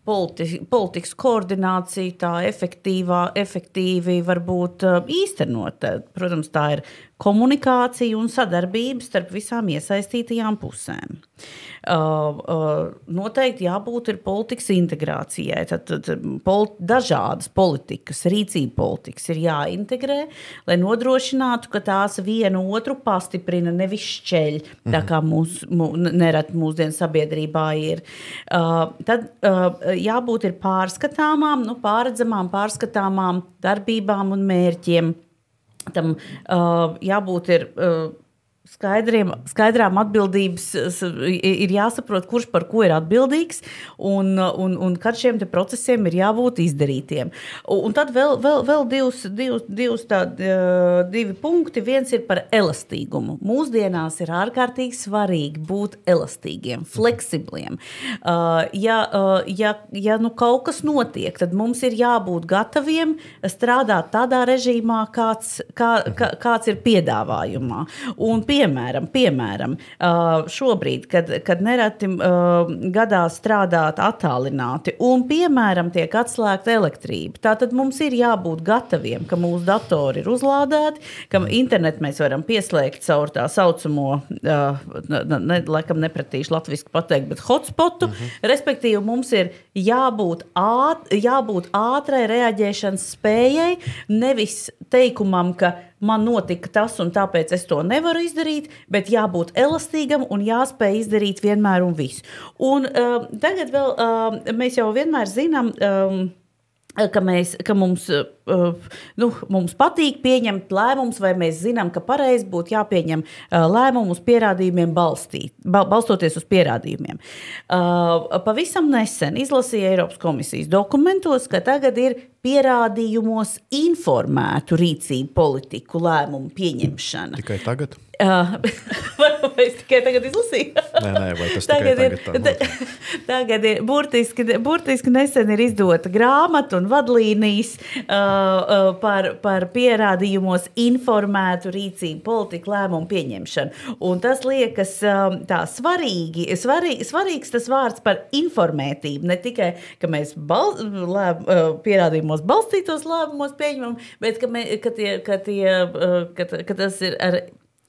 politi politikas koordinācija tā efektīvā, efektīvi var būt īstenot. Protams, tā ir komunikācija un sadarbība starp visām iesaistītajām pusēm. Uh, uh, noteikti jābūt politikas integrācijai. Tad, tad politi dažādas politikas, rīcība politikas ir jāintegrē, lai nodrošinātu, ka tās vienu otru pastiprina, nevis šķeļ, tā kā mūs, mū, nereti mūsdienu sabiedrībā ir. Uh, tad uh, jābūt pārskatāmām, nu, pārredzamām, pārskatāmām darbībām un mērķiem tam uh, jābūt ir. Uh, skaidriem, skaidrām atbildības ir jāsaprot, kurš par ko ir atbildīgs, un, un, un kad šiem procesiem ir jābūt izdarītiem. Un tad vēl, vēl, vēl divs, divs, divs tādi, divi punkti. Viens ir par elastīgumu. Mūsdienās ir ārkārtīgi svarīgi būt elastīgiem, fleksibliem. Ja, ja, ja nu kaut kas notiek, tad mums ir jābūt gataviem strādāt tādā režīmā, kāds, kā, kā, kāds ir piedāvājumā. Un pie piemēram, piemēram šobrīd, kad, kad nereti gadās strādāt attālināti un, piemēram, tiek atslēgta elektrība, tad mums ir jābūt gataviem, ka mūsu datori ir uzlādēti, ka internetu mēs varam pieslēgt caur tā saucamo, ne, laikam nepratīšu latviešu pateikt, bet hotspotu. Uh mhm. -huh. Respektīvi, mums ir jābūt, āt, jābūt ātrai reaģēšanas spējai, nevis teikumam, ka man notika tas, un tāpēc es to nevaru izdarīt, bet jābūt elastīgam un jāspēj izdarīt vienmēr un visu. Un uh, tagad vēl uh, mēs jau vienmēr zinām. Um, Ka, mēs, ka mums, uh, nu, mums patīk pieņemt lēmumus, vai mēs zinām, ka pareizi būtu jāpieņem uh, lēmumus pierādījumiem balstīt, bal, balstoties uz pierādījumiem. Uh, pavisam nesen izlasīju Eiropas komisijas dokumentos, ka tagad ir pierādījumos informētu rīcību politiku lēmumu pieņemšana. Tikai tagad? Vai es tikai tagad izlasīju? nē, nē, vai tas tagad ir. Tagad, tagad ir burtiski, burtiski nesen ir izdota grāmata un vadlīnijas uh, par, par pierādījumos informētu rīcību politiku lēmumu pieņemšanu. Un tas liekas um, tā svarīgi, svarīgi, svarīgs tas vārds par informētību. Ne tikai, ka mēs bal, lēm, uh, pierādījumos balstītos lēmumos pieņemam, bet ka, me, ka, tie, ka, tie, uh, ka, ka tas ir ar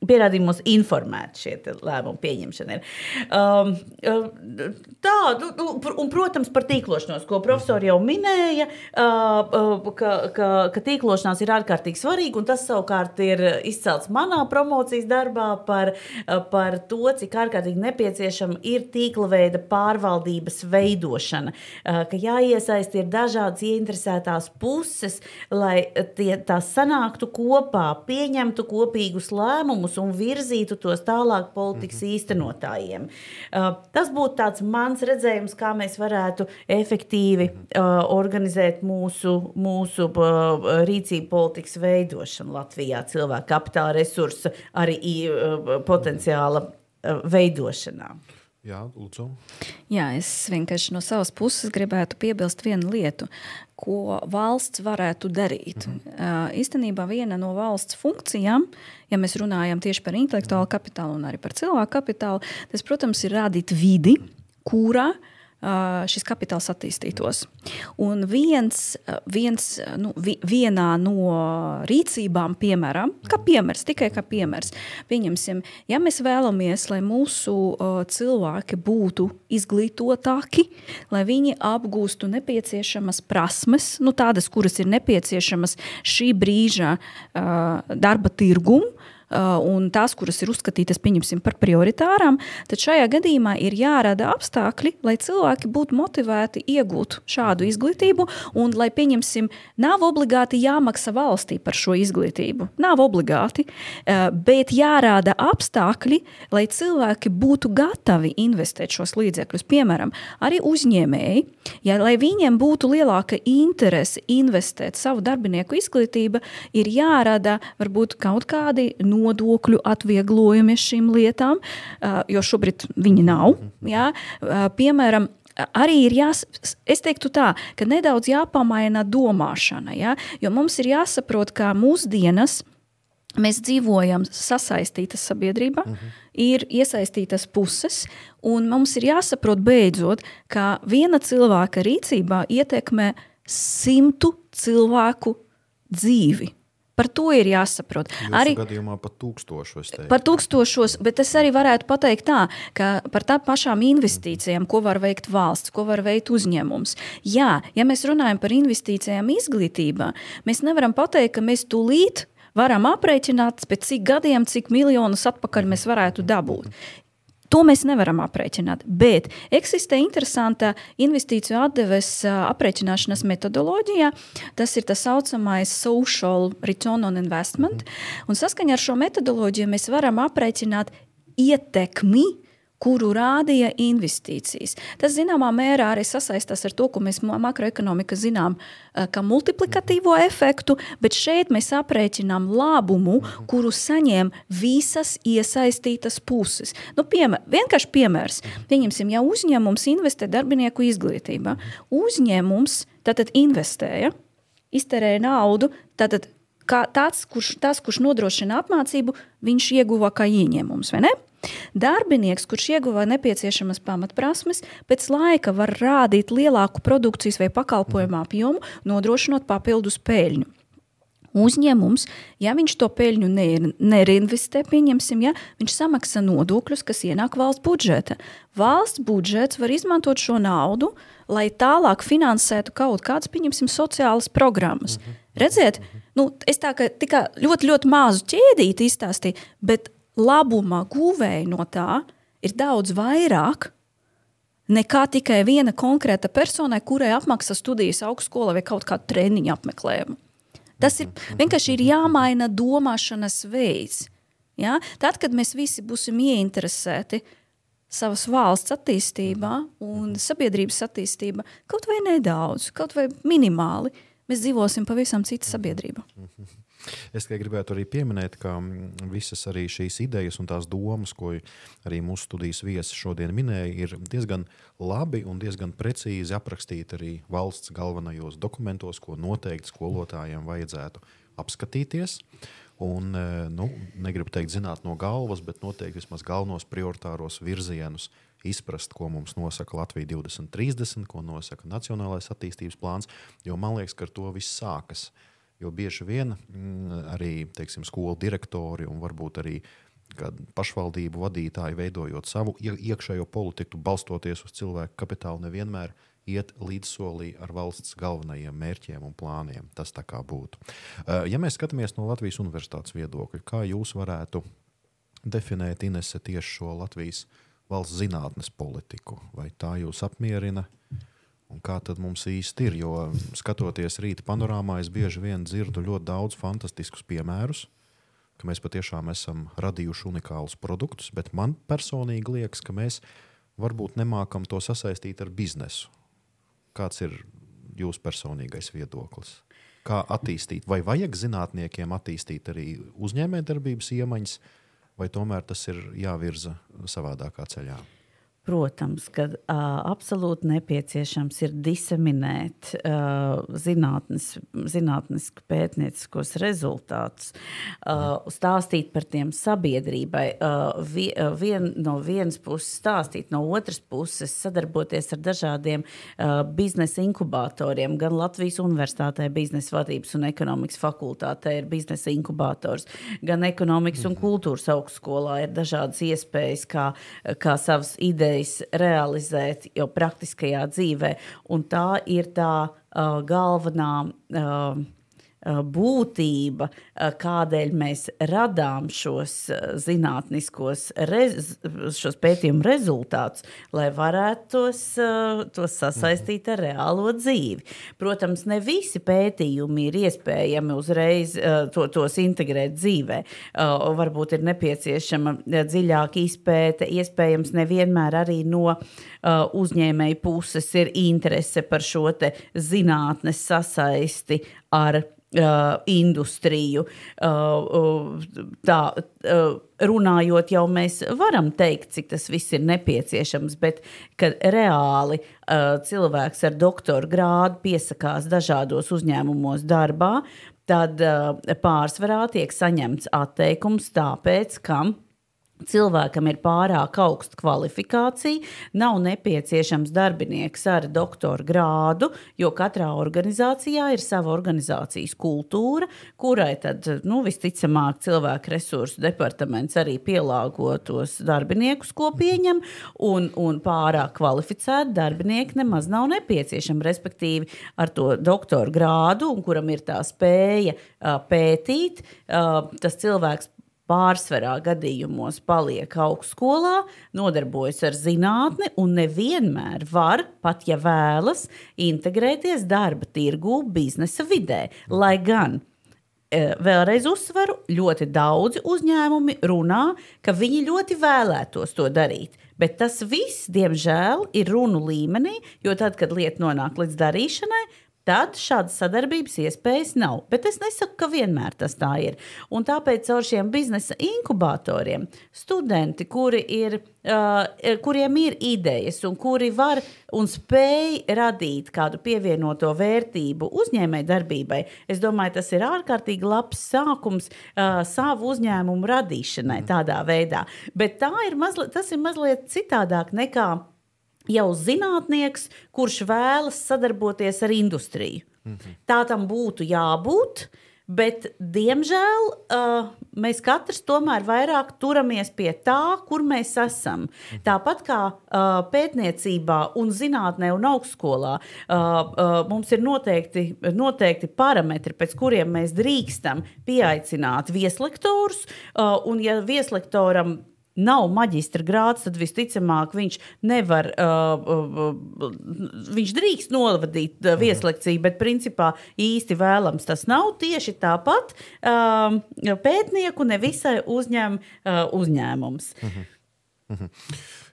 pierādījumos informēti šie lēmumu pieņemšana. Ir. Um, uh, tā, nu, nu un, protams, par tīklošanos, ko profesori jau minēja, uh, uh, ka, ka, ka tīklošanās ir ārkārtīgi svarīga, un tas savukārt ir izcelts manā promocijas darbā par, par to, cik ārkārtīgi nepieciešama ir tīkla veida pārvaldības veidošana, ka jāiesaist ir dažādas ieinteresētās puses, lai tie, tās sanāktu kopā, pieņemtu kopīgus lēmumus, lēmumus un virzītu tos tālāk politikas mm -hmm. īstenotājiem. Uh, tas būtu tāds mans redzējums, kā mēs varētu efektīvi uh, organizēt mūsu, mūsu uh, rīcību politikas veidošanu Latvijā, cilvēku kapitāla resursu, arī uh, potenciāla uh, veidošanā. Jā, lūdzu. Jā, es vienkārši no savas puses gribētu piebilst vienu lietu, ko valsts varētu darīt. Mm -hmm. uh, īstenībā viena no valsts funkcijām, ja mēs runājam tieši par intelektuālu kapitālu un arī par cilvēku kapitālu, tas, protams, ir radīt vidi, kurā uh, šis kapitāls attīstītos. Un viens, viens, nu, vienā no rīcībām, piemēram, kā piemērs, tikai kā piemērs, pieņemsim, ja mēs vēlamies, lai mūsu uh, cilvēki būtu izglītotāki, lai viņi apgūstu nepieciešamas prasmes, nu, tādas, kuras ir nepieciešamas šī brīža uh, darba tirgumu, Uh, un tās, kuras ir uzskatītas par prioritārām, tad šajā gadījumā ir jārada apstākļi, lai cilvēki būtu motivēti iegūt šādu izglītību, un lai, pieņemsim, nav obligāti jāmaksā valstī par šo izglītību. Nav obligāti, uh, bet jārāda apstākļi, lai cilvēki būtu gatavi investēt šos līdzekļus. Piemēram, arī uzņēmēji, ja, lai viņiem būtu lielāka interese investēt savu darbinieku izglītību, ir jārada varbūt kaut kādi no nodokļu atvieglojumi šīm lietām, jo šobrīd viņi nav. Jā? Piemēram, arī ir jāsaprot, es teiktu tā, ka nedaudz jāpamaina domāšana, ja? jo mums ir jāsaprot, ka mūsdienas Mēs dzīvojam sasaistītas sabiedrībā, uh -huh. ir iesaistītas puses, un mums ir jāsaprot beidzot, ka viena cilvēka rīcībā ietekmē simtu cilvēku dzīvi. Par to ir jāsaprot. Jūsu arī gadījumā pat tūkstošos. Par tūkstošos, bet es arī varētu pateikt tā, ka par tām pašām investīcijām, ko var veikt valsts, ko var veikt uzņēmums. Jā, ja mēs runājam par investīcijām izglītībā, mēs nevaram pateikt, ka mēs tūlīt varam aprēķināt, pēc cik gadiem, cik miljonus atpakaļ mēs varētu dabūt. To mēs nevaram aprēķināt, bet eksistē interesanta investīciju atdeves aprēķināšanas metodoloģija. Tas ir tā saucamais social return on investment. Un saskaņā ar šo metodoloģiju mēs varam aprēķināt ietekmi kuru rādīja investīcijas. Tas zināmā mērā arī sasaistās ar to, ko mēs makroekonomikā zinām, eh, kā multiplikatīvo efektu, bet šeit mēs aprēķinām labumu, kuru saņem visas iesaistītas puses. Nu, piemēr, vienkārši piemērs. Pieņemsim, ja uzņēmums investē darbinieku izglītībā, uzņēmums tātad investēja, izterēja naudu, tātad tāds, kurš, tas, kurš nodrošina apmācību, viņš ieguva kā ieņēmums, vai ne? Darbinieks, kurš ieguva nepieciešamas pamatprasmes, pēc laika var rādīt lielāku produkcijas vai pakalpojumu apjomu, nodrošinot papildus peļņu. Uzņēmums, ja viņš to peļņu nerinvestē, pieņemsim, ja, viņš samaksā nodokļus, kas ienāk valsts budžeta. Valsts budžets var izmantot šo naudu, lai tālāk finansētu kaut kādas, pieņemsim, sociālas programmas. Mhm. Redziet, nu, es tā kā tikai ļoti, ļoti mazu ķēdīti izstāstīju, bet labuma guvēji no tā ir daudz vairāk nekā tikai viena konkrēta persona, kurai apmaksā studijas augstskolā vai kaut kādu treniņu apmeklējumu. Tas ir vienkārši ir jāmaina domāšanas veids. Ja? Tad, kad mēs visi būsim ieinteresēti savas valsts attīstībā un sabiedrības attīstībā, kaut vai nedaudz, kaut vai minimāli, mēs dzīvosim pavisam citu sabiedrību. Es tikai gribētu arī pieminēt, ka mm, visas šīs idejas un tās domas, ko arī mūsu studijas viesi šodien minēja, ir diezgan labi un diezgan precīzi aprakstīti arī valsts galvenajos dokumentos, ko noteikti skolotājiem vajadzētu apskatīties. Un, e, nu, negribu teikt, zināt no galvas, bet noteikti vismaz galvenos prioritāros virzienus izprast, ko mums nosaka Latvija 2030, ko nosaka Nacionālais attīstības plāns. Jo man liekas, ka ar to viss sākas. Uh, Jo bieži vien mm, arī teiksim, skolu direktori un varbūt arī pašvaldību vadītāji, veidojot savu iekšējo politiku, balstoties uz cilvēku kapitālu, nevienmēr iet līdzsolī ar valsts galvenajiem mērķiem un plāniem. Tas tā kā būtu. Eh, ja mēs skatāmies no Latvijas universitātes viedokļa, kā jūs varētu definēt Inese tieši šo Latvijas valsts zinātnes politiku? Vai tā jūs apmierina? Un kā tad mums īsti ir? Jo skatoties rīta panorāmā, es bieži vien dzirdu ļoti daudz fantastiskus piemērus, ka mēs patiešām esam radījuši unikālus produktus, bet man personīgi liekas, ka mēs varbūt nemākam to sasaistīt ar biznesu. Kāds ir jūsu personīgais viedoklis? Kā attīstīt, vai vajag zinātniekiem attīstīt arī uzņēmējdarbības iemaņas, vai tomēr tas ir jāvirza savādākā ceļā? Protams, ka uh, absolūti nepieciešams ir diseminēt uh, zinātnes, zinātnisku pētnieciskos rezultātus, uh, stāstīt par tiem sabiedrībai. Uh, vi, uh, vien, no vienas puses stāstīt, no otras puses sadarboties ar dažādiem uh, biznesa inkubatoriem. Gan Latvijas Universitātē biznesa vadības un ekonomikas fakultātē ir biznesa inkubators, gan ekonomikas un mhm. kultūras augstskolā ir dažādas iespējas, kā, kā savas idejas iespējas realizēt jau praktiskajā dzīvē. Un tā ir tā uh, galvenā. Uh, būtība, kādēļ mēs radām šos zinātniskos rez, šos pētījumu rezultātus, lai varētu tos, tos sasaistīt ar reālo dzīvi. Protams, ne visi pētījumi ir iespējami uzreiz to, tos integrēt dzīvē. Varbūt ir nepieciešama dziļāka izpēte, iespējams, nevienmēr arī no uzņēmēju puses ir interese par šo zinātnes sasaisti ar uh, industriju. Uh, tā, uh, runājot, jau mēs varam teikt, cik tas viss ir nepieciešams, bet kad reāli uh, cilvēks ar doktora grādu piesakās dažādos uzņēmumos darbā, tad uh, pārsvarā tiek saņemts atteikums tāpēc, ka Cilvēkam ir pārāk augsta kvalifikācija, nav nepieciešams darbinieks ar doktora grādu, jo katrā organizācijā ir sava organizācijas kultūra, kurai tad, nu, visticamāk, cilvēku resursu departaments arī pielāgo tos darbiniekus, ko pieņem, un, un pārāk kvalificēti darbinieki nemaz nav nepieciešami. Respektīvi, ar to doktora grādu, kuram ir tā spēja pētīt, tas cilvēks pārsvarā gadījumos paliek augstskolā, nodarbojas ar zinātni un nevienmēr var, pat ja vēlas, integrēties darba tirgū, biznesa vidē. Lai gan e, vēlreiz uzsveru, ļoti daudzi uzņēmumi runā, ka viņi ļoti vēlētos to darīt. Bet tas viss, diemžēl, ir runu līmenī, jo tad, kad lieta nonāk līdz darīšanai, tad šādas sadarbības iespējas nav. Bet es nesaku, ka vienmēr tas tā ir. Un tāpēc caur šiem biznesa inkubatoriem studenti, kuri ir, uh, kuriem ir idejas un kuri var un spēj radīt kādu pievienoto vērtību uzņēmējdarbībai, es domāju, tas ir ārkārtīgi labs sākums uh, savu uzņēmumu radīšanai tādā veidā. Bet tā ir mazliet, tas ir mazliet citādāk nekā jau zinātnieks, kurš vēlas sadarboties ar industriju. Mhm. Tā tam būtu jābūt. Bet, diemžēl, uh, mēs katrs tomēr vairāk turamies pie tā, kur mēs esam. Mhm. Tāpat kā uh, pētniecībā, un zinātnē un augstskolā, uh, uh, mums ir noteikti, noteikti parametri, pēc kuriem mēs drīkstam pieaicināt vieslektorus. Uh, un, ja vieslektoram nav maģistra grāts, tad visticamāk viņš nevar, uh, uh, viņš drīkst novadīt uh, mhm. vieslekciju, bet principā īsti vēlams tas nav. Tieši tāpat uh, pētnieku nevisai uzņem uh, uzņēmums. Uh -huh. Uh -huh.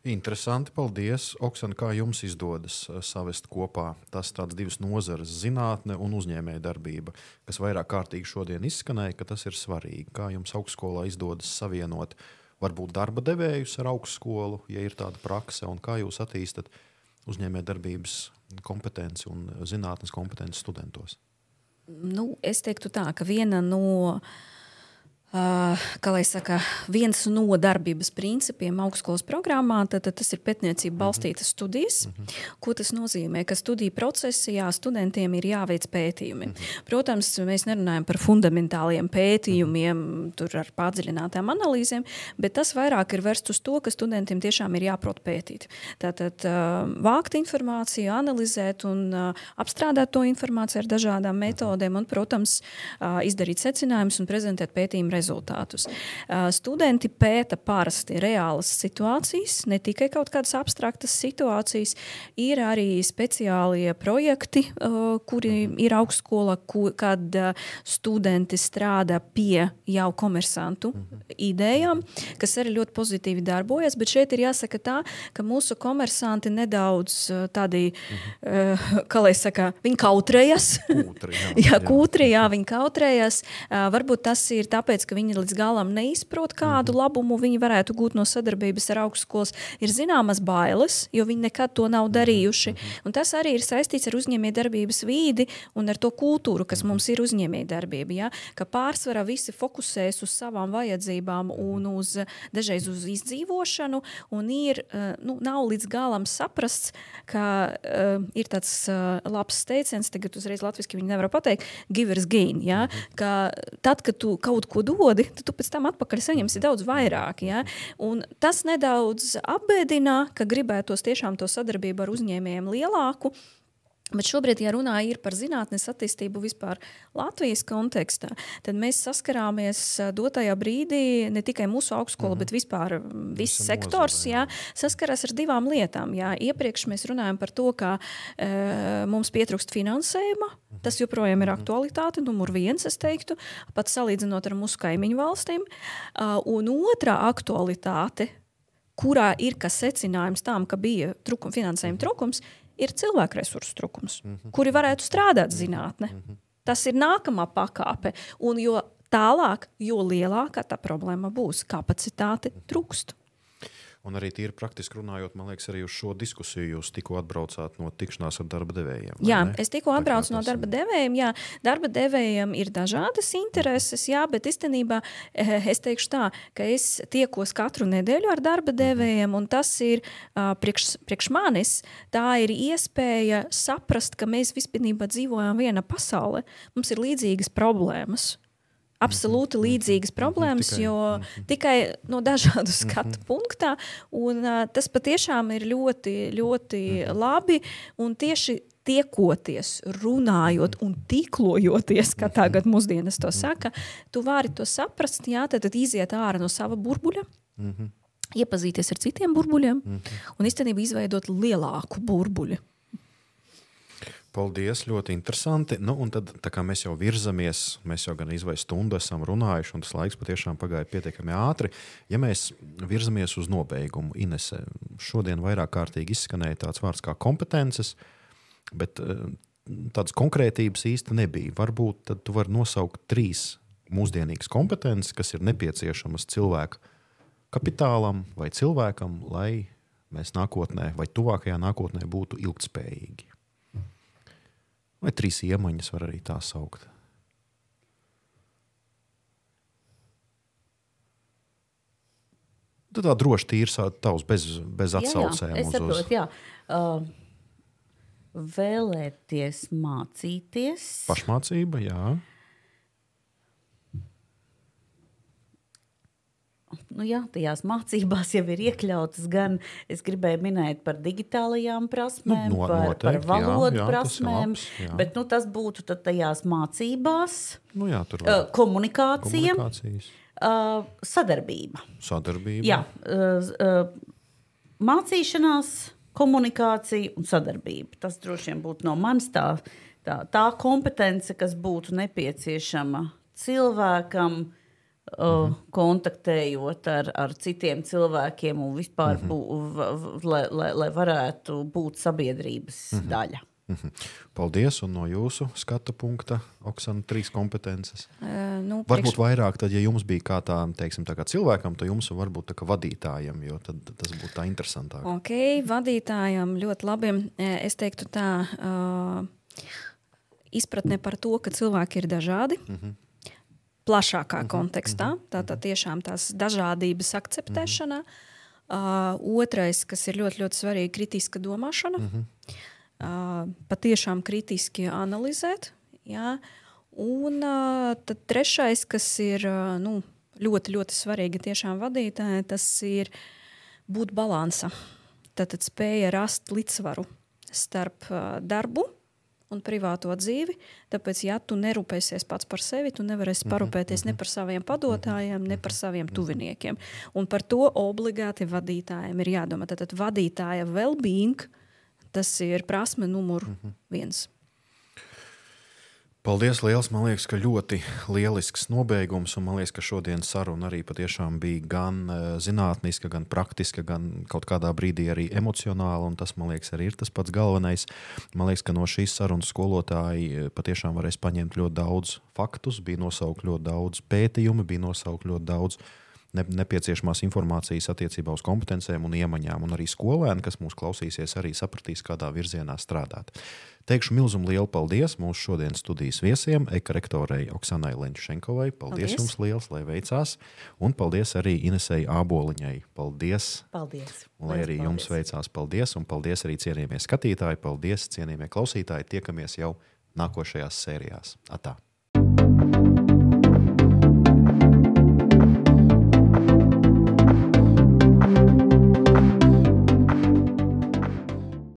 Interesanti, paldies. Oksana, kā jums izdodas uh, savest kopā tas divas nozares, zinātne un uzņēmējdarbība, kas vairāk kārtīgi šodien izskanēja, ka tas ir svarīgi. Kā jums augstskolā izdodas savienot uh, varbūt darba devējus ar augstskolu, ja ir tāda prakse, un kā jūs attīstat uzņēmējdarbības kompetenci un zinātnes kompetenci studentos? Nu, es teiktu tā, ka viena no uh, kā lai saka, viens no darbības principiem augstskolas programmā, tad, tad tas ir pētniecība balstītas studijas. Mm -hmm. Ko tas nozīmē? Ka studiju procesā studentiem ir jāveic pētījumi. Mm -hmm. Protams, mēs nerunājam par fundamentāliem pētījumiem, -hmm. tur ar padziļinātām analīzēm, bet tas vairāk ir vērsts uz to, ka studentiem tiešām ir jāprot pētīt. Tātad uh, vākt informāciju, analizēt un uh, apstrādāt to informāciju ar dažādām metodēm un, protams, izdarīt secinājumus un prezentēt pētījumu rezultātus rezultātus. Studenti pēta parasti reālas situācijas, ne tikai kaut kādas abstraktas situācijas. Ir arī speciālie projekti, kuri ir augstskola, kad studenti strādā pie jau komersantu idejām, kas arī ļoti pozitīvi darbojas. Bet šeit ir jāsaka tā, ka mūsu komersanti nedaudz tādi, kā lai saka, viņi kautrējas. Kūtri, jā, jā, kūtri, jā, viņi kautrējas. Varbūt tas ir tāpēc, ka ka viņi līdz galam neizprot, kādu -hmm. labumu viņi varētu gūt no sadarbības ar augstskolas. Ir zināmas bailes, jo viņi nekad to nav darījuši. Mm -hmm. Un tas arī ir saistīts ar uzņēmējdarbības vīdi un ar to kultūru, kas mums ir uzņēmējdarbība. Ja? Ka pārsvarā visi fokusēs uz savām vajadzībām un uz, dažreiz uz izdzīvošanu, un ir, eh, nu, nav līdz galam saprasts, ka uh, ir tāds uh, labs teiciens, tagad uzreiz latviešu viņi nevar pateikt, givers gain. Ja? Ka tad, kad tu kaut ko dod, dodi, tad tu pēc tam atpakaļ saņemsi daudz vairāk. Ja? Un tas nedaudz apbēdina, ka gribētos tiešām to sadarbību ar uzņēmējiem lielāku. Bet šobrīd, ja runā par zinātnes attīstību vispār Latvijas kontekstā, tad mēs saskarāmies dotajā brīdī ne tikai mūsu augstskola, mm -hmm. bet vispār viss Visa sektors nozara, jā. Saskarās ar divām lietām. Jā. Iepriekš mēs runājam par to, ka e, mums pietrūkst finansējuma. Mm -hmm. Tas joprojām ir mhm. aktualitāte, numur viens, es teiktu, pat salīdzinot ar mūsu kaimiņu valstīm. Uh, un otrā aktualitāte, kurā ir kas secinājums tam, ka bija trukum, finansējuma trūkums, ir cilvēku resursu trūkums, mm -hmm. kuri varētu strādāt zinātnē. Mm -hmm. Tas ir nākamā pakāpe. Un jo tālāk, jo lielāka tā problēma būs, kapacitāte trūkst. Un arī tīri praktiski runājot, man liekas, arī uz šo diskusiju jūs tikko atbraucāt no tikšanās ar darba devējiem. Jā, ne? es tikko atbraucu no darba devējiem. Jā, darba devējiem ir dažādas intereses, jā, bet īstenībā eh, es teikšu tā, ka es tiekos katru nedēļu ar darba devējiem, un tas ir priekš, priekš manis. Tā ir iespēja saprast, ka mēs vispār dzīvojam vienā pasaulē. Mums ir līdzīgas problēmas. Absolūti līdzīgas problēmas, Tikai- jo tikai no dažādu skatu punktā. Un, uh, tas patiešām ir ļoti, ļoti labi. Un tieši tiekoties, runājot un tīklojoties, kā tagad mūsdienas to saka, tu vari to saprast, jā, tad, tad iziet ārā no sava burbuļa. Iepazīties ar citiem burbuļiem un īstenībā izveidot lielāku burbuļu. Paldies, ļoti interesanti. Nu, tad, mēs jau virzamies, mēs jau gan izvēlējām stundu, esam runājuši, un tas laiks patiešām pagāja pietiekami ātri. Ja mēs virzamies uz nobeigumu, Inese, šodien vairāk kārtīgi izskanēja tāds vārds kā kompetences, bet eh, tādas konkrētības īsti nebija. Varbūt tu vari nosaukt trīs mūsdienīgas kompetences, kas ir nepieciešamas cilvēka kapitālam vai cilvēkam, lai mēs nākotnē vai tuvākajā nākotnē būtu ilgspējīgi. Vai trīs iemaņas var arī tā saukt? Tu tā droši tīri tavs, bez, bez atsaucēm. Jā, jā, es saprotu, jā. Uh, vēlēties mācīties. Pašmācība, jā. Nu, jā, tajās mācībās jau ir iekļautas gan, es gribēju minēt par digitālajām prasmēm, Nu, no- par, par noteikti, jā, valodu jā, ir prasmēm. labs, jā. bet nu, tas būtu tajās mācībās, Nu, jā uh, komunikācija, uh, sadarbība. sadarbība. Jā, uh, mācīšanās, komunikācija un sadarbība. Tas droši vien būtu no manis tā, tā, tā kompetence, kas būtu nepieciešama cilvēkam. Uh, kontaktējot ar, ar citiem cilvēkiem, un vispār, bū, v, v, lai, lai, lai varētu būt sabiedrības daļa. Mhm. Paldies, un no jūsu skatu punkta, Oksana, trīs kompetences. Uh, nu, Varbūt vairāk, tad, ja jums bija kā tā, teiksim, tā kā cilvēkam, tad jums varbūt tā kā vadītājam, jo tad, tas būtu tā interesantāk. Ok, vadītājam ļoti labi. Eh, Es teiktu tā, uh, izpratne par to, ka cilvēki ir dažādi. Mm -hmm. Plašākā mm -hmm. kontekstā, tātad tiešām tās dažādības akceptēšana. Mm -hmm. uh, otrais, kas ir ļoti, ļoti svarīgi, ir kritiska domāšana. Mm -hmm. uh, patiešām kritiski analizēt. Jā. Un uh, trešais, kas ir uh, nu, ļoti, ļoti svarīgi tiešām vadītājai, tas ir būt balansa. Tātad spēja rast līdzsvaru starp uh, darbu un privāto dzīvi. Tāpēc, ja tu nerūpēsies pats par sevi, tu nevarēsi parūpēties ne par saviem padotājiem, ne par saviem tuviniekiem. Un par to obligāti vadītājiem ir jādomā. Tātad vadītāja well-being tas ir prasme numur viens. Paldies, liels! Man liekas, ka ļoti lielisks nobeigums. un Man liekas, ka šodienas saruna arī patiešām bija gan eh, zinātniska, gan praktiska, gan kaut kādā brīdī arī emocionāla. un Tas, man liekas, arī ir tas pats galvenais. Man liekas, ka no šīs sarunas skolotāji eh, patiešām varēs paņemt ļoti daudz faktus, bija nosaukt ļoti daudz pētījumu, bija nosaukt ļoti daudz nepieciešamās informācijas attiecībā uz kompetencēm un iemaņām. Un arī skolēni, kas mūs klausīsies, arī sapratīs, kādā virzienā strādāt. Teikšu milzumu lielu paldies mūsu šodienas studijas viesiem, ekorektorei Oksanai Lenčenkovai. Paldies, paldies Paldies. jums liels, lai veicās. Un paldies arī Inesei Āboliņai. Paldies! Paldies! Un lai arī jums veicās, paldies! Un paldies arī cienījamie skatītāji, paldies, cienījamie klausītāji! Tiekamies jau nākošajās sērijās. Atā!